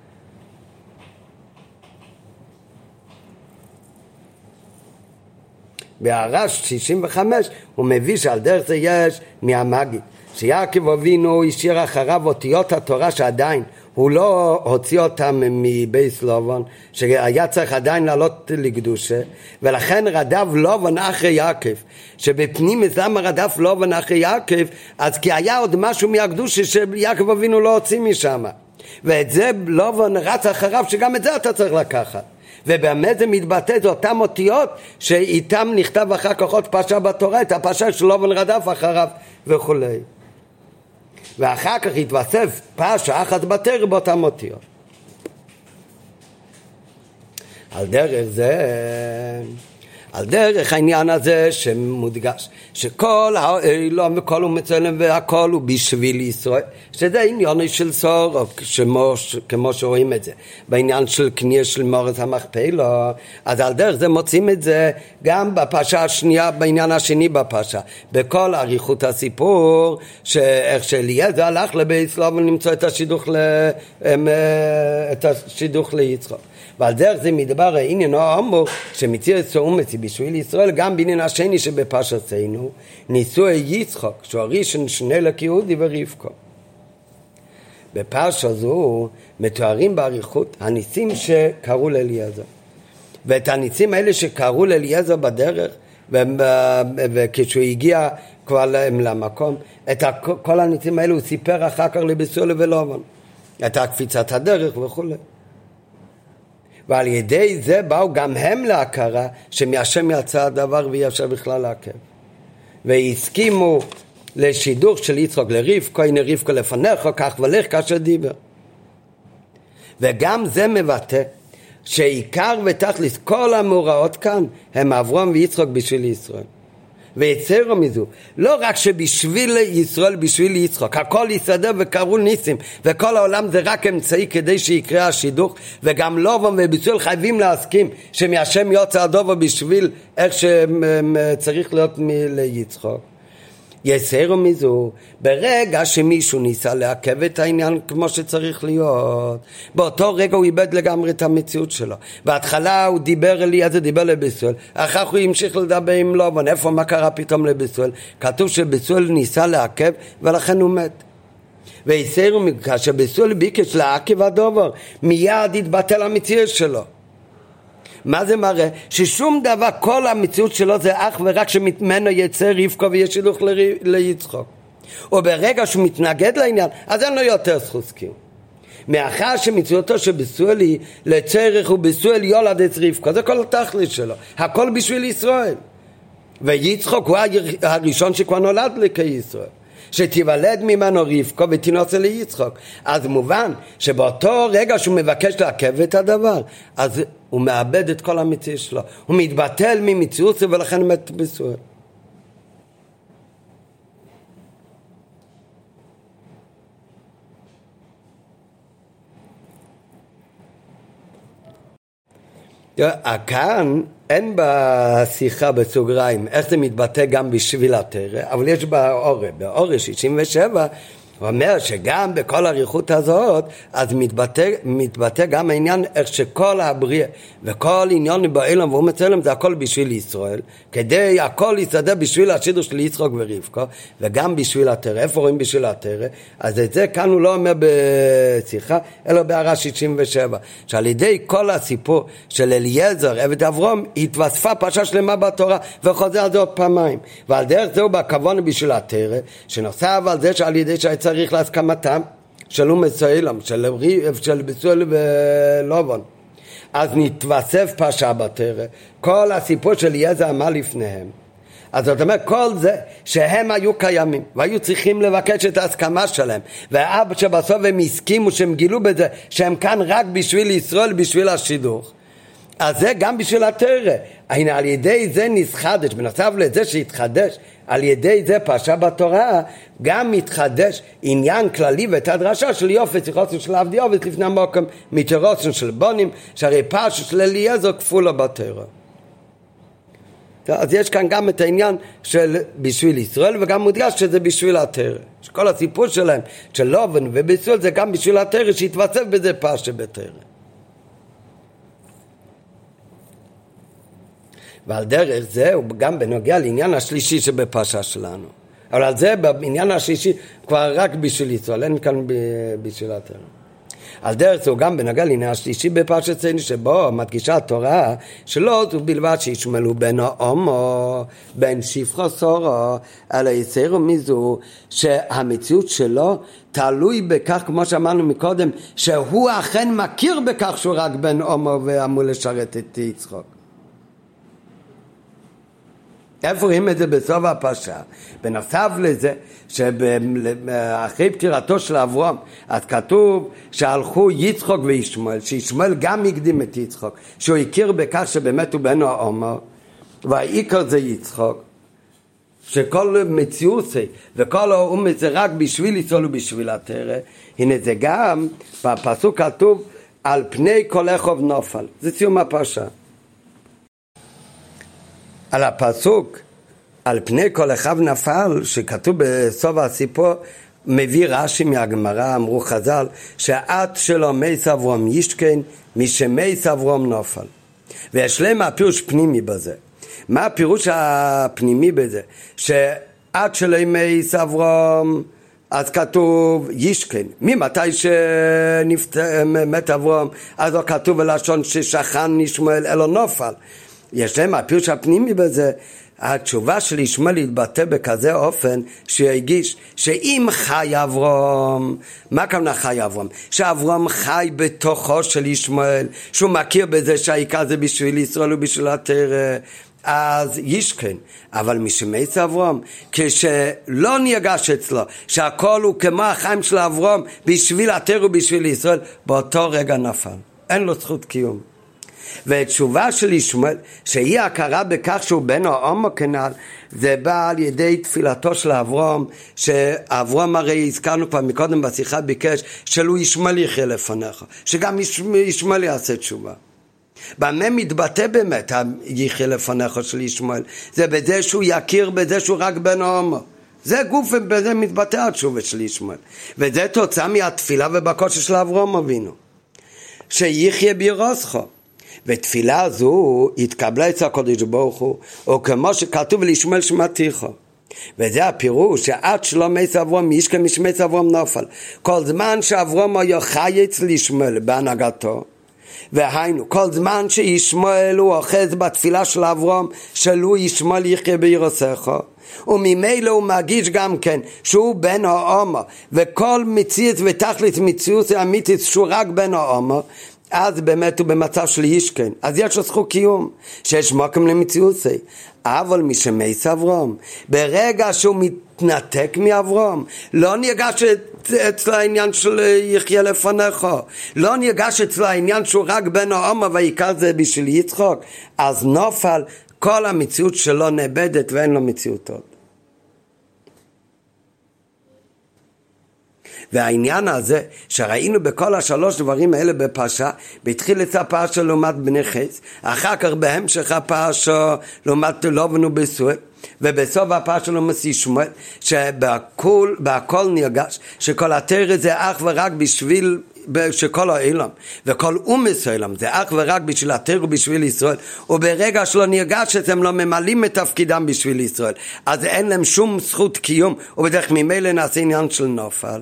A: בהרש 65 הוא מביא שעל דרך זה יש מהמגיד. שיעקב אבינו השאיר אחריו אותיות התורה שעדיין הוא לא הוציא אותם מבייס לובון שהיה צריך עדיין לעלות לקדושה ולכן רדף לובון אחרי יעקב. שבפנים למה רדף לובון אחרי יעקב אז כי היה עוד משהו מהקדושה שיעקב אבינו לא הוציא משם ואת זה לובון רץ אחריו שגם את זה אתה צריך לקחת ובאמת זה מתבטא, זה אותן אותיות שאיתם נכתב אחר כך עוד פרשה בתורה, את הפרשה של לובן רדף אחריו וכולי. ואחר כך התווסף פרשה אחת בתרא באותן אותיות. על דרך זה על דרך העניין הזה שמודגש שכל האילום וכל הוא מצלם והכל הוא בשביל ישראל שזה עניין של סור כמו, כמו שרואים את זה. בעניין של קנייה של מורת המכפלו אז על דרך זה מוצאים את זה גם בפרשה השנייה בעניין השני בפרשה. בכל אריכות הסיפור שאיך שאליעזר הלך לבית סלובן למצוא את השידוך, ל, אה, את השידוך ליצחוק ועל דרך זה מדבר העניין האמור שמציר את סאומץ בשביל ישראל גם בעניין השני שבפרשתנו נישואי יצחוק שהוא הראשון שני יהודי ורבקו. בפרשה זו מתוארים באריכות הניסים שקרו לאליעזר. ואת הניסים האלה שקרו לאליעזר בדרך וכשהוא הגיע כבר למקום את כל הניסים האלה הוא סיפר אחר כך לביסול ולובן את הקפיצת הדרך וכולי ועל ידי זה באו גם הם להכרה שמהשם יצא הדבר ואי אפשר בכלל לעכב. והסכימו לשידוך של יצחוק לרבקו, הנה רבקו לפניך, כך ולך כאשר דיבר. וגם זה מבטא שעיקר ותכלס כל המאורעות כאן הם אברום ויצחוק בשביל ישראל. ויצרו מזו, לא רק שבשביל ישראל, בשביל יצחוק, הכל יסתדר וקראו ניסים, וכל העולם זה רק אמצעי כדי שיקרה השידוך, וגם לובם וביצול חייבים להסכים שמהשם יוצא הדובר בשביל איך שצריך להיות ליצחוק. יסירו מזו, ברגע שמישהו ניסה לעכב את העניין כמו שצריך להיות, באותו רגע הוא איבד לגמרי את המציאות שלו. בהתחלה הוא דיבר אליעזר, דיבר לביסואל, אחר כך הוא המשיך לדבר עם לובן, איפה, מה קרה פתאום לביסואל? כתוב שביסואל ניסה לעכב ולכן הוא מת. ויסירו, כאשר ביסואל ביקש לעכב הדובר, מיד התבטל המציאות שלו. מה זה מראה? ששום דבר, כל המציאות שלו זה אך ורק שממנו יצא רבקו ויש הילוך ליצחוק. וברגע שהוא מתנגד לעניין, אז אין לו יותר זכות קיום. מאחר שמציאותו של ביסואל היא לצריך וביסואל יולד את רבקו, זה כל התכלית שלו, הכל בשביל ישראל. ויצחוק הוא הראשון שכבר נולד כישראל. שתיוולד ממנו רבקו ותינוצה ליצחוק. אז מובן שבאותו רגע שהוא מבקש לעכב את הדבר, אז הוא מאבד את כל המציאות שלו. הוא מתבטל ממציאות ולכן מת בסואל. כאן אין בשיחה בסוגריים איך זה מתבטא גם בשביל התרא, אבל יש באורא, באורא 67 הוא אומר שגם בכל האריכות הזאת, אז מתבטא, מתבטא גם העניין איך שכל הבריאה וכל עניון בעולם והוא מצלם זה הכל בשביל ישראל, כדי הכל יסתדר בשביל השידור של יצחוק ורבקו, וגם בשביל הטרא. איפה רואים בשביל הטרא? אז את זה כאן הוא לא אומר בשיחה, אלא בהערה 67, שעל ידי כל הסיפור של אליעזר, עבד אברום, התווספה פרשה שלמה בתורה, וחוזר על זה עוד פעמיים. ועל דרך זה הוא בכוון בשביל הטרא, שנוסף על זה שעל ידי שהיצר צריך להסכמתם של אומץ האילם, של, של ביצועל ולובון. אז נתווסף פרשה בתרא, כל הסיפור של יזע מה לפניהם. אז זאת אומרת, כל זה שהם היו קיימים והיו צריכים לבקש את ההסכמה שלהם ואבא שבסוף הם הסכימו שהם גילו בזה שהם כאן רק בשביל ישראל, בשביל השידוך אז זה גם בשביל התרא. הנה על ידי זה נסחדש, בנוסף לזה שהתחדש על ידי זה פרשה בתורה, גם מתחדש עניין כללי ואת הדרשה של יופי, שיחוסן של עבדי עובד לפני המוקם, מתרוסן של בונים, שהרי פרשה של אליעזר כפולה בתורה. אז יש כאן גם את העניין של בשביל ישראל וגם מודגש שזה בשביל התרא. שכל הסיפור שלהם של לובן ובישראל זה גם בשביל התרא שהתווסף בזה פרשה בתרא. ועל דרך זה הוא גם בנוגע לעניין השלישי שבפרשה שלנו. אבל על זה בעניין השלישי כבר רק בשביל ישראל, אין כאן בשביל התורה. על דרך זה הוא גם בנוגע לעניין השלישי בפרשת צייני שבו מדגישה התורה שלא זו בלבד שישמלו בין ההומו, בין שפחו סורו, אלא יצרו מזו שהמציאות שלו תלוי בכך, כמו שאמרנו מקודם, שהוא אכן מכיר בכך שהוא רק בן הומו ואמור לשרת את יצחוק. איפה רואים את זה בסוף הפרשה? בנוסף לזה, שאחרי פטירתו של אברהם, אז כתוב שהלכו יצחוק וישמעאל, שישמעאל גם הקדים את יצחוק, שהוא הכיר בכך שבאמת הוא בן העומר, והעיקר זה יצחוק. שכל מציאות וכל האומת זה רק בשביל ליצול ובשביל התרא, הנה זה גם בפסוק כתוב על פני כל איכוב נופל, זה סיום הפרשה. על הפסוק על פני כל אחד נפל, שכתוב בסוף הסיפור, מביא רש"י מהגמרא, אמרו חז"ל, שהאת שלו מי סברום ישכן, משמי סברום נופל. ויש להם הפירוש פנימי בזה. מה הפירוש הפנימי בזה? שאת שלו מי סברום אז כתוב ישכן, ממתי שמת אברום, אז לא כתוב בלשון ששכן נשמואל אלו נופל. יש להם הפירוש הפנימי בזה, התשובה של ישמעאל התבטא בכזה אופן שהגיש שאם חי אברום, מה הכוונה חי אברום? שאברום חי בתוכו של ישמעאל, שהוא מכיר בזה שהעיקר זה בשביל ישראל ובשביל התרא, אז ישכן, אבל משמייס אברום, כשלא נרגש אצלו שהכל הוא כמו החיים של אברום בשביל התרא ובשביל ישראל, באותו רגע נפל, אין לו זכות קיום. ותשובה של ישמעאל, שהיא הכרה בכך שהוא בן ההומו כנ"ל, זה בא על ידי תפילתו של אברום, שאברום הרי הזכרנו כבר מקודם בשיחה ביקש שלו ישמעאל יחיה לפניך, שגם ישמעאל יעשה תשובה. במה מתבטא באמת היחיה לפניך של ישמעאל? זה בזה שהוא יכיר בזה שהוא רק בן ההומו. זה גוף ובזה מתבטא התשובה של ישמעאל. וזה תוצאה מהתפילה ובקושי של אברום אבינו. שיחיה בירוסכו. ותפילה זו התקבלה אצל הקודש ברוך הוא, או כמו שכתוב לישמעאל שמעתיך. וזה הפירוש שעד שלא מס אברום ישכה משמס אברום נופל. כל זמן שאברום היה חי אצל ישמעאל בהנהגתו, והיינו, כל זמן שישמעאל הוא אוחז בתפילה של אברום, שלו ישמעאל יחיה בירוסך. וממילא הוא מרגיש גם כן שהוא בן העומר וכל מציאות ותכלית מציאות אמיתית שהוא רק בן העומר אז באמת הוא במצב של ישכן, אז יש לו זכות קיום, שיש מוקם למציאוסי. אבל מי שמייס אברום, ברגע שהוא מתנתק מאברום, לא ניגש אצל העניין של יחיה לפניך, לא ניגש אצל העניין שהוא רק בן העומר והעיקר זה בשביל יצחוק, אז נופל כל המציאות שלו נאבדת ואין לו מציאות עוד. והעניין הזה שראינו בכל השלוש דברים האלה בפרשה, בתחילת הפרשה לעומת בני חץ, אחר כך בהמשך הפרשה לעומת לובן ובסואל, ובסוף הפרשה לעומת ישמעאל, שבהכל נרגש שכל התרא זה אך ורק בשביל שכל העולם וכל אום מסוים זה אך ורק בשביל התר ובשביל ישראל וברגע שלא נרגש הם לא ממלאים את תפקידם בשביל ישראל. אז אין להם שום זכות קיום ובדרך ממילא נעשה עניין של נופל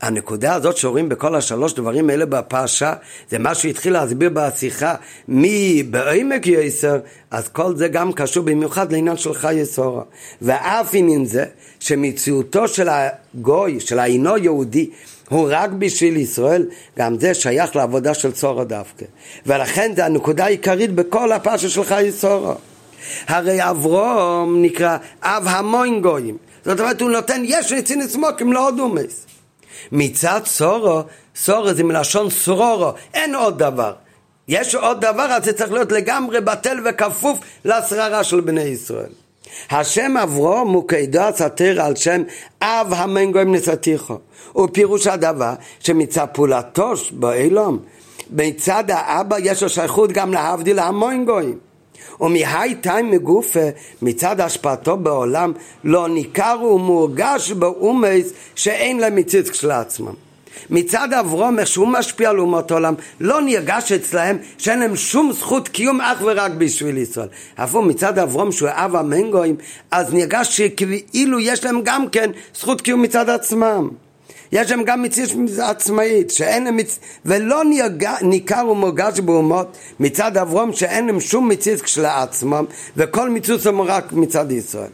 A: הנקודה הזאת שרואים בכל השלוש דברים האלה בפרשה, זה מה שהתחיל להסביר בשיחה מבעמק יסר, אז כל זה גם קשור במיוחד לעניין של חיי סורה. ואף עניין זה שמציאותו של הגוי, של האינו יהודי, הוא רק בשביל ישראל, גם זה שייך לעבודה של צורו דווקא. ולכן זה הנקודה העיקרית בכל הפרשה של חיי סורה. הרי אברום נקרא אב המון גויים. זאת אומרת, הוא נותן יש רציני סמוקים לעוד אומץ. מצד סורו, סורו זה מלשון סרורו, אין עוד דבר. יש עוד דבר, אז זה צריך להיות לגמרי בטל וכפוף לשררה של בני ישראל. השם אברום הוא כידוע סתיר על שם אב המנגוים נסתיכו. הוא פירוש הדבר שמצד פעולתו באילום, מצד האבא יש לו שייכות גם להבדיל המון גויים. ומהי טיים מגופה מצד השפעתו בעולם לא ניכר ומורגש באומץ שאין להם מציץ כשלעצמם. מצד אברום, איך שהוא משפיע על אומות העולם, לא נרגש אצלהם שאין להם שום זכות קיום אך ורק בשביל ישראל. אפילו מצד אברום, שהוא אב המנגויים, אז נרגש שכאילו יש להם גם כן זכות קיום מצד עצמם. יש להם גם מציאות עצמאית, שאין להם מצ... ולא ניכר ומורגש באומות מצד אברום שאין להם שום מציאות כשלעצמם, וכל מציאות הם רק מצד ישראל.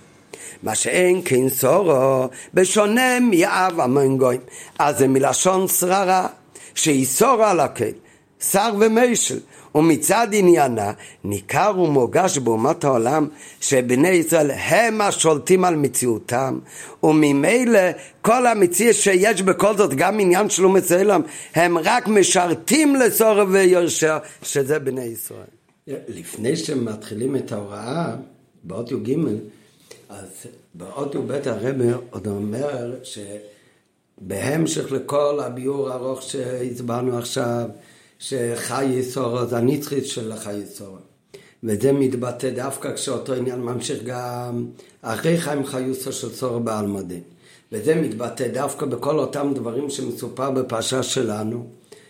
A: מה שאין כן סורו, בשונה מאב המנגויים. אז זה מלשון שררה, שהיא סורה על הקהל, שר ומשל. ומצד עניינה ניכר ומורגש באומת העולם שבני ישראל הם השולטים על מציאותם וממילא כל המציאות שיש בכל זאת גם עניין של אומץ העולם הם רק משרתים לסורר ויורשר שזה בני ישראל. לפני שמתחילים את ההוראה באות י"ג אז באות י"ב הרב עוד אומר שבהמשך לכל הביאור הארוך שהצבענו עכשיו שחי יסורו זה הנצחית של החי יסורו. וזה מתבטא דווקא כשאותו עניין ממשיך גם אחרי חיים חיוסו של צורו בעלמדין. וזה מתבטא דווקא בכל אותם דברים שמסופר בפרשה שלנו,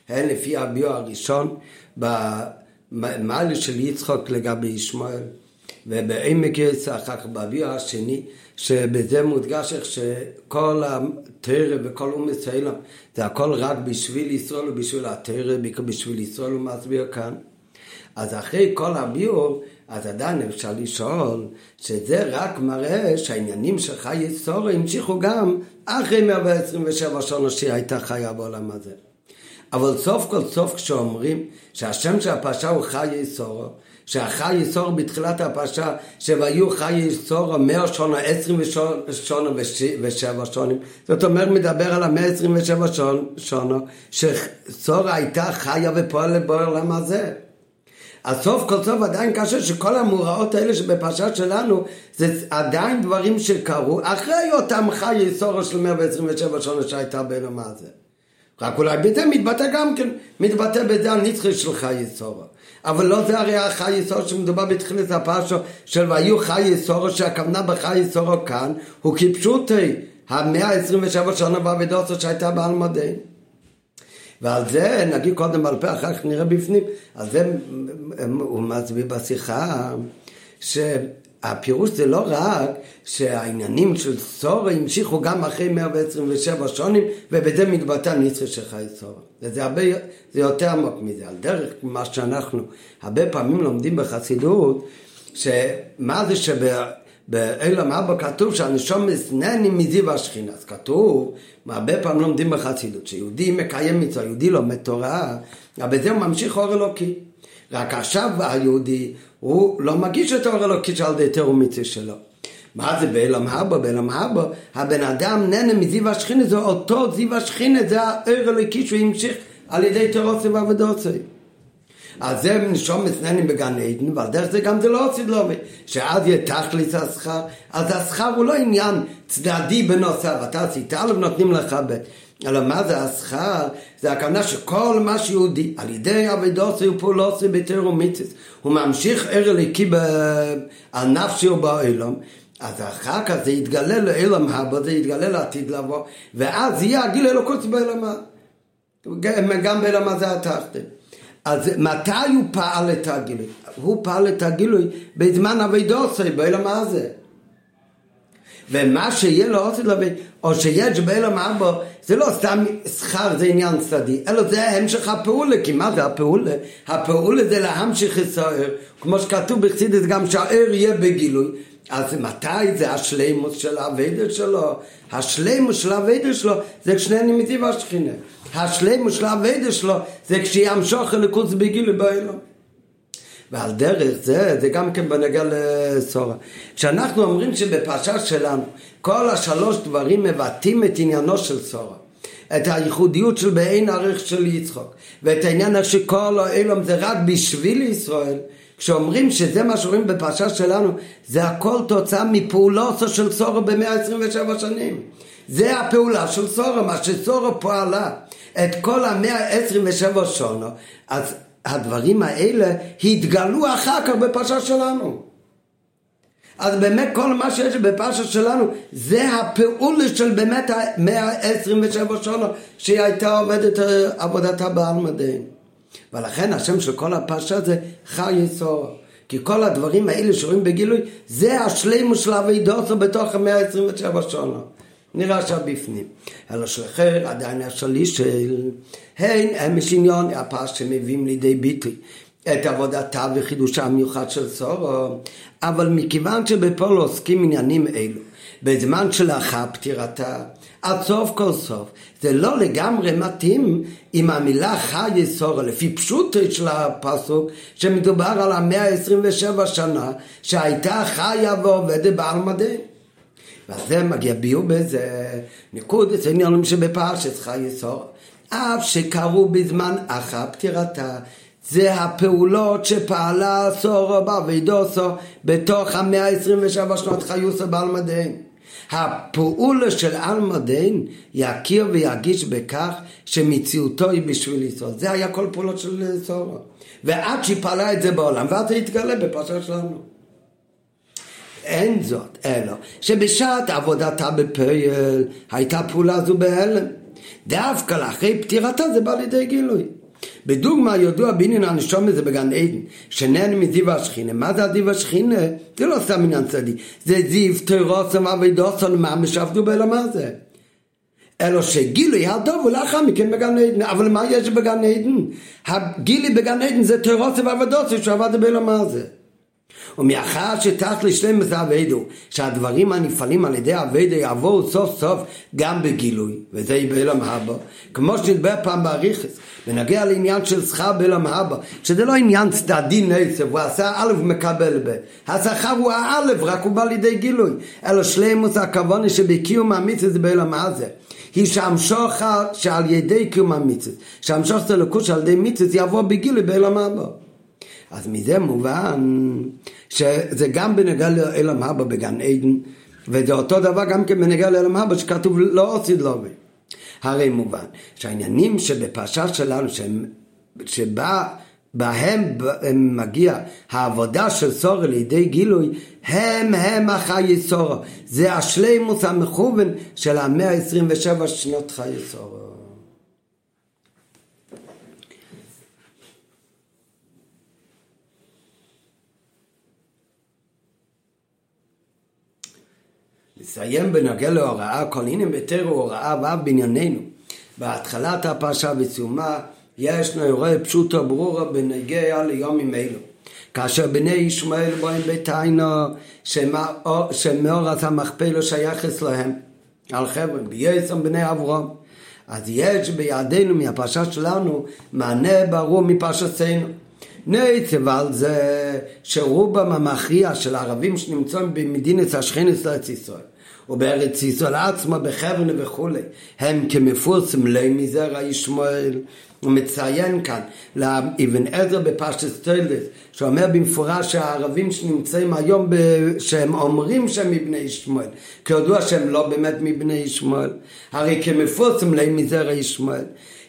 A: הן לפי הביו הראשון, במעלה של יצחוק לגבי ישמעאל, ובעמק יצא אחר כך בביו השני, שבזה מודגש איך שכל התרא וכל אומץ העולם זה הכל רק בשביל ישראל ובשביל התרא, בשביל ישראל הוא מסביר כאן. אז אחרי כל הביור, אז עדיין אפשר לשאול שזה רק מראה שהעניינים של חיי ישראל המשיכו גם אחרי 127 שנה שהיא הייתה חיה בעולם הזה. אבל סוף כל סוף כשאומרים שהשם של הפרשה הוא חיי ישראל שהחי יסור בתחילת הפרשה, שהיו חי יסור מאה שונה, עשרים ושונה ושבע שונים. זאת אומרת, מדבר על המאה עשרים ושבע שונה, שסור הייתה חיה ופועלת בעולם הזה. אז סוף כל סוף עדיין קשה שכל המאורעות האלה שבפרשה שלנו זה עדיין דברים שקרו אחרי אותם חי יסורו של 127 שנה שהייתה בעולם הזה. רק אולי בזה מתבטא גם כן, מתבטא בזה הנצחי של חיי סורו. אבל לא זה הרי החי סורו שמדובר בתחילת הפרשו של והיו חיי סורו, שהכוונה בחיי סורו כאן הוא כפשוטי המאה ה-27 שנה בעבידוסו שהייתה בעלמדין. ועל זה נגיד קודם בעל פה, אחר כך נראה בפנים. על זה הוא מסביר בשיחה שהפירוש זה לא רק שהעניינים של סורה המשיכו גם אחרי 127 שונים ובזה מתבטא ניצחה של חיי סורה. וזה הרבה, זה יותר עמוק מזה. על דרך מה שאנחנו הרבה פעמים לומדים בחסידות, שמה זה שב... באילם אבא כתוב שהנשום מסנני מזיו השכינה. אז כתוב, הרבה פעמים לומדים בחסידות, שיהודי מקיים מצווה, יהודי לומד תורה, אבל זה הוא ממשיך אור אלוקי. רק עכשיו היהודי, הוא לא מגיש את האור אלוקי שעל ידי תיאור מצווה שלו. מה זה באילם אבא? באילם אבא, הבן אדם נהנה מזיו השכינה, זה אותו זיו השכינה, זה האור אלוקי שהוא המשיך על ידי תיאורוסי ועבודוסי. אז זה נשום מסננים בגן עדן, ועל דרך זה גם זה לא עושה לו, שאז יהיה תכלית השכר, אז השכר הוא לא עניין צדדי בנוסף, אתה עשית א' נותנים לך ב', אלא מה זה השכר? זה הכוונה שכל מה שיהודי, על ידי אבידוסי ופעולוסי בתר ומיצס, הוא ממשיך ער אליקי על נפשי ובאילום, אז אחר כך זה יתגלה לאילם הבא, זה יתגלה לעתיד לבוא, ואז יהיה הגיל אלוקות באילם גם באילם הזה התחתן. אז מתי הוא פעל את הגילוי? הוא פעל את הגילוי בזמן אבידוסי, בעולם הזה. ומה שיהיה לו עושה לבי, או שיש בעולם אבו, זה לא סתם שכר, זה עניין צדדי, אלא זה המשך הפעולה, כי מה זה הפעולה? הפעולה זה להמשיך ישראל, כמו שכתוב בחסידס גם שהער יהיה בגילוי, אז מתי זה השלימוס של האביידר שלו? השלימוס של האביידר שלו זה כשני נימיתי והשכינה. השלימוס של האביידר שלו זה כשימשוך הליכוץ בגיל באילון. ועל דרך זה, זה גם כן בנגע לסורה. כשאנחנו אומרים שבפרשה שלנו כל השלוש דברים מבטאים את עניינו של סורה. את הייחודיות של בעין ערך של יצחוק ואת העניין איך שכל האילום זה רק בשביל ישראל כשאומרים שזה מה שאומרים בפרשה שלנו, זה הכל תוצאה מפעולותו של סורו במאה ה-27 שנים. זה הפעולה של סורו, מה שסורו פועלה את כל המאה ה-27 שונו, אז הדברים האלה התגלו אחר כך בפרשה שלנו. אז באמת כל מה שיש בפרשה שלנו זה הפעולה של באמת המאה ה-27 שונו שהיא הייתה עובדת עבודתה בעלמדין. ולכן השם של כל הפרשה זה חי יסור. כי כל הדברים האלה שרואים בגילוי, זה השלימו של אבידוסו בתוך המאה ה-27 שנה. נראה בפנים. אלא שלחר עדיין השליש של הן אמש עניון הפרש שמביאים לידי ביטוי את עבודתה וחידושה המיוחד של סורו, אבל מכיוון שבפועל עוסקים עניינים אלו בזמן שלאחר פטירתה, עד סוף כל סוף. זה לא לגמרי מתאים עם המילה חי סורה, לפי פשוטו של הפסוק, שמדובר על המאה ה-27 שנה, שהייתה חיה ועובדת בעל מגיע ביור בזה ניקוד את העניינים שבפרשת חי סורה. אף שקרו בזמן אחר פטירתה, זה הפעולות שפעלה סורו באבידוסו בתוך המאה ה-27 שנות חיוסו בעל מדין. הפעולה של אלמדין יכיר וירגיש בכך שמציאותו היא בשביל ישראל. זה היה כל פעולות של סורו. ועד שהיא פעלה את זה בעולם, ואז זה יתגלה בפרשה שלנו. אין זאת, אלא שבשעת עבודתה בפועל הייתה פעולה זו בהלם. דווקא לאחרי פטירתה זה בא לידי גילוי. בדוגמה ידוע בעניין הנשום הזה בגן עדן, שנהן מזיו השכינה. מה זה הזיו השכינה? זה לא סתם עניין צדי. זה זיו תירוסם אבידוסון ממש עבדו בעולם הזה. אלא שגילוי הדוב לאחר מכן בגן עדן. אבל מה יש בגן עדן? הגילי בגן עדן זה תירוסם אבידוסון שעבד בעולם הזה. ומאחר שתח לשלם את האבדו, שהדברים הנפעלים על ידי האבדו יעברו סוף סוף גם בגילוי, וזה בעולם הבא, כמו שנדבר פעם באריכס, ונגיע לעניין של שכר בעולם הבא, שזה לא עניין צדדי נצב, הוא עשה א' ומקבל ב', השכר הוא האלף, רק הוא בא לידי גילוי, אלא שלמוס הכוונה שבקיום המצווה זה בעולם הזה. היא שהמשוך שעל ידי קיום המצווה, שהמשוך זה לקוש על ידי מצווה, זה יבוא בגילוי בעולם הבא. אז מזה מובן שזה גם בנגע לאלם הבא בגן עדן, וזה אותו דבר גם כן בנגע לאלם הבא שכתוב לא עושי לובי. הרי מובן שהעניינים שבפרשה שלנו שהם, שבה בהם מגיע העבודה של סורו לידי גילוי, הם הם החיי סורו. זה השלימוס המכוון של המאה ה-27 שנות חיי סורו. נסיים בנוגע להוראה, כל הנה בתר הוראה ו' בענייננו. בהתחלת הפרשה בסיומה יש נאורי פשוטו ברורה בנגיע ליומים אלו. כאשר בני ישמעאל בואים ביתיינו שמאורת המכפלו שייך אצלהם על חבר'ה, בייסם בני אברהם. אז יש בידינו מהפרשה שלנו מענה ברור מפרשתנו. נעצב על זה שרובם המכריע של הערבים שנמצאים במדינת השכנת לארץ ישראל ובארץ ישראל עצמה בחברנה וכולי. הם כמפורסם לי מזרע ישמעאל. הוא מציין כאן לאבן עזר בפשטס טיילס שאומר במפורש שהערבים שנמצאים היום ב... שהם אומרים שהם מבני ישמעאל כידוע שהם לא באמת מבני ישמעאל. הרי כמפורסם לי מזרע ישמעאל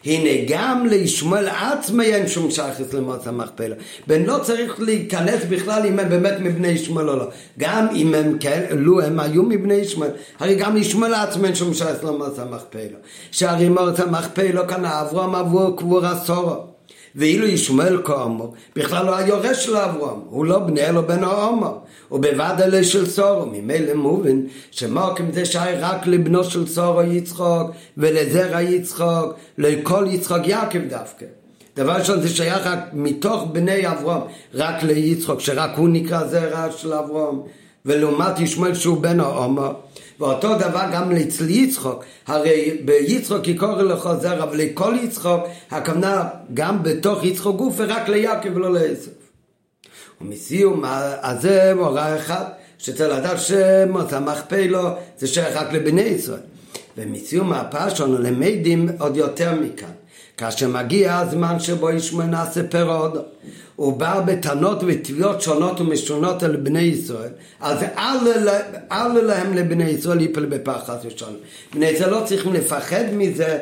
A: הנה גם לישמעאל עצמי אין שום שייכות למועצה המכפלה. ולא צריך להיכנס בכלל אם הם באמת מבני ישמעאל או לא. גם אם הם כן, לו הם היו מבני ישמעאל, הרי גם לישמעאל עצמי אין שום שייכות למועצה המכפלה. שהרי מועצה המכפלה כאן אברהם עבור קבור עשורו. ואילו ישמעאל כאמור, בכלל לא היורש של אברהם, הוא לא בני אלו בן העומר, הוא בבד אלה של סורו, ממילא מובן שמוקים זה שייך רק לבנו של סורו יצחוק, ולזרע יצחוק, לכל יצחוק יעקב דווקא. דבר ראשון זה שייך רק מתוך בני אברהם, רק ליצחוק, שרק הוא נקרא זרע של אברהם, ולעומת ישמעאל שהוא בן העומר, ואותו דבר גם אצל יצחוק, הרי ביצחוק יקורא זרע, אבל לכל יצחוק, הכוונה גם בתוך יצחוק גוף ורק ליעקב ולא לעשב. ומסיום הזה הוראה אחת, שצריך לדעת שמות המכפלו זה שייך רק לבני ישראל. ומסיום הפרשון למדים עוד יותר מכאן. כאשר מגיע הזמן שבו ישמעאל נעשה פרוד, הוא בא בטענות ותביעות שונות ומשונות על בני ישראל, אז אל להם לבני ישראל ליפול בפחד חס ושלום. בני ישראל לא צריכים לפחד מזה,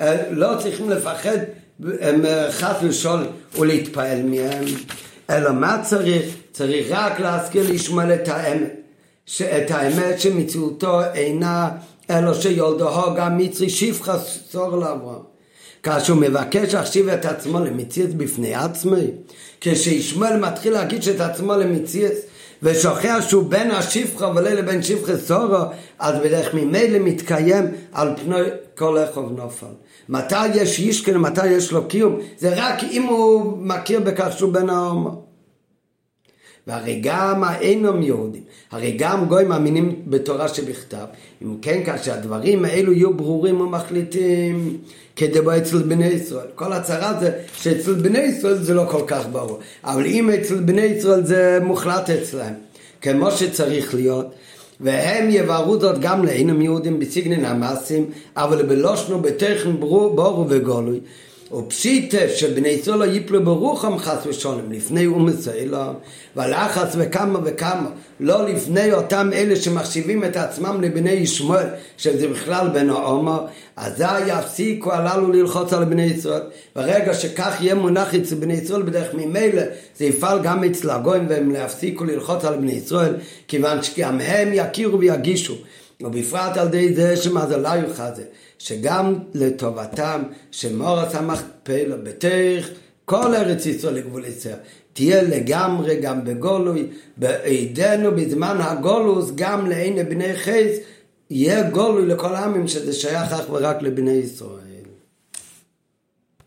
A: אה, לא צריכים לפחד אה, חס ושלום ולהתפעל מהם, אלא מה צריך? צריך רק להזכיר לישמעאל את האמת, את האמת שמציאותו אינה אלא שיולדו גם מצרי שפחה סור לאברהם. כאשר הוא מבקש להחשיב את עצמו למציאות בפני עצמי, כשישמעאל מתחיל להגיד את עצמו למציאות ושוכח שהוא בין השפחה ולא לבין שפחה סורו, אז בדרך ממילא מתקיים על פני כל איכוב נופל. מתי יש ישכן ומתי יש לו קיום? זה רק אם הוא מכיר בכך שהוא בן ההומו. והרי גם האינם יהודים, הרי גם גויים מאמינים בתורה שבכתב, אם כן כאשר הדברים האלו יהיו ברורים ומחליטים כדבו אצל בני ישראל. כל הצהרה זה שאצל בני ישראל זה לא כל כך ברור, אבל אם אצל בני ישראל זה מוחלט אצלם, כמו שצריך להיות, והם יבערו זאת גם לאינם יהודים בסגנן המעשים, אבל בלושנו בטכן ברור וגולוי. ופשיטה שבני ישראל לא ייפלו ברוחם חס ושולם לפני אומץ האלה ולחץ וכמה וכמה לא לפני אותם אלה שמחשיבים את עצמם לבני ישמעאל שזה בכלל בן העומר אזי יפסיקו הללו ללחוץ על בני ישראל. ברגע שכך יהיה מונח אצל בני ישראל בדרך ממילא זה יפעל גם אצל הגויים והם להפסיקו ללחוץ על בני ישראל כיוון שגם הם יכירו ויגישו ובפרט על ידי זה שמזלה יוחזה שגם לטובתם שמורס המכפלה בתך כל ארץ ישראל לגבול ישראל תהיה לגמרי גם בגולוי בעידנו בזמן הגולוס גם לעיני בני חייס יהיה גולוי לכל העמים שזה שייך אך ורק לבני ישראל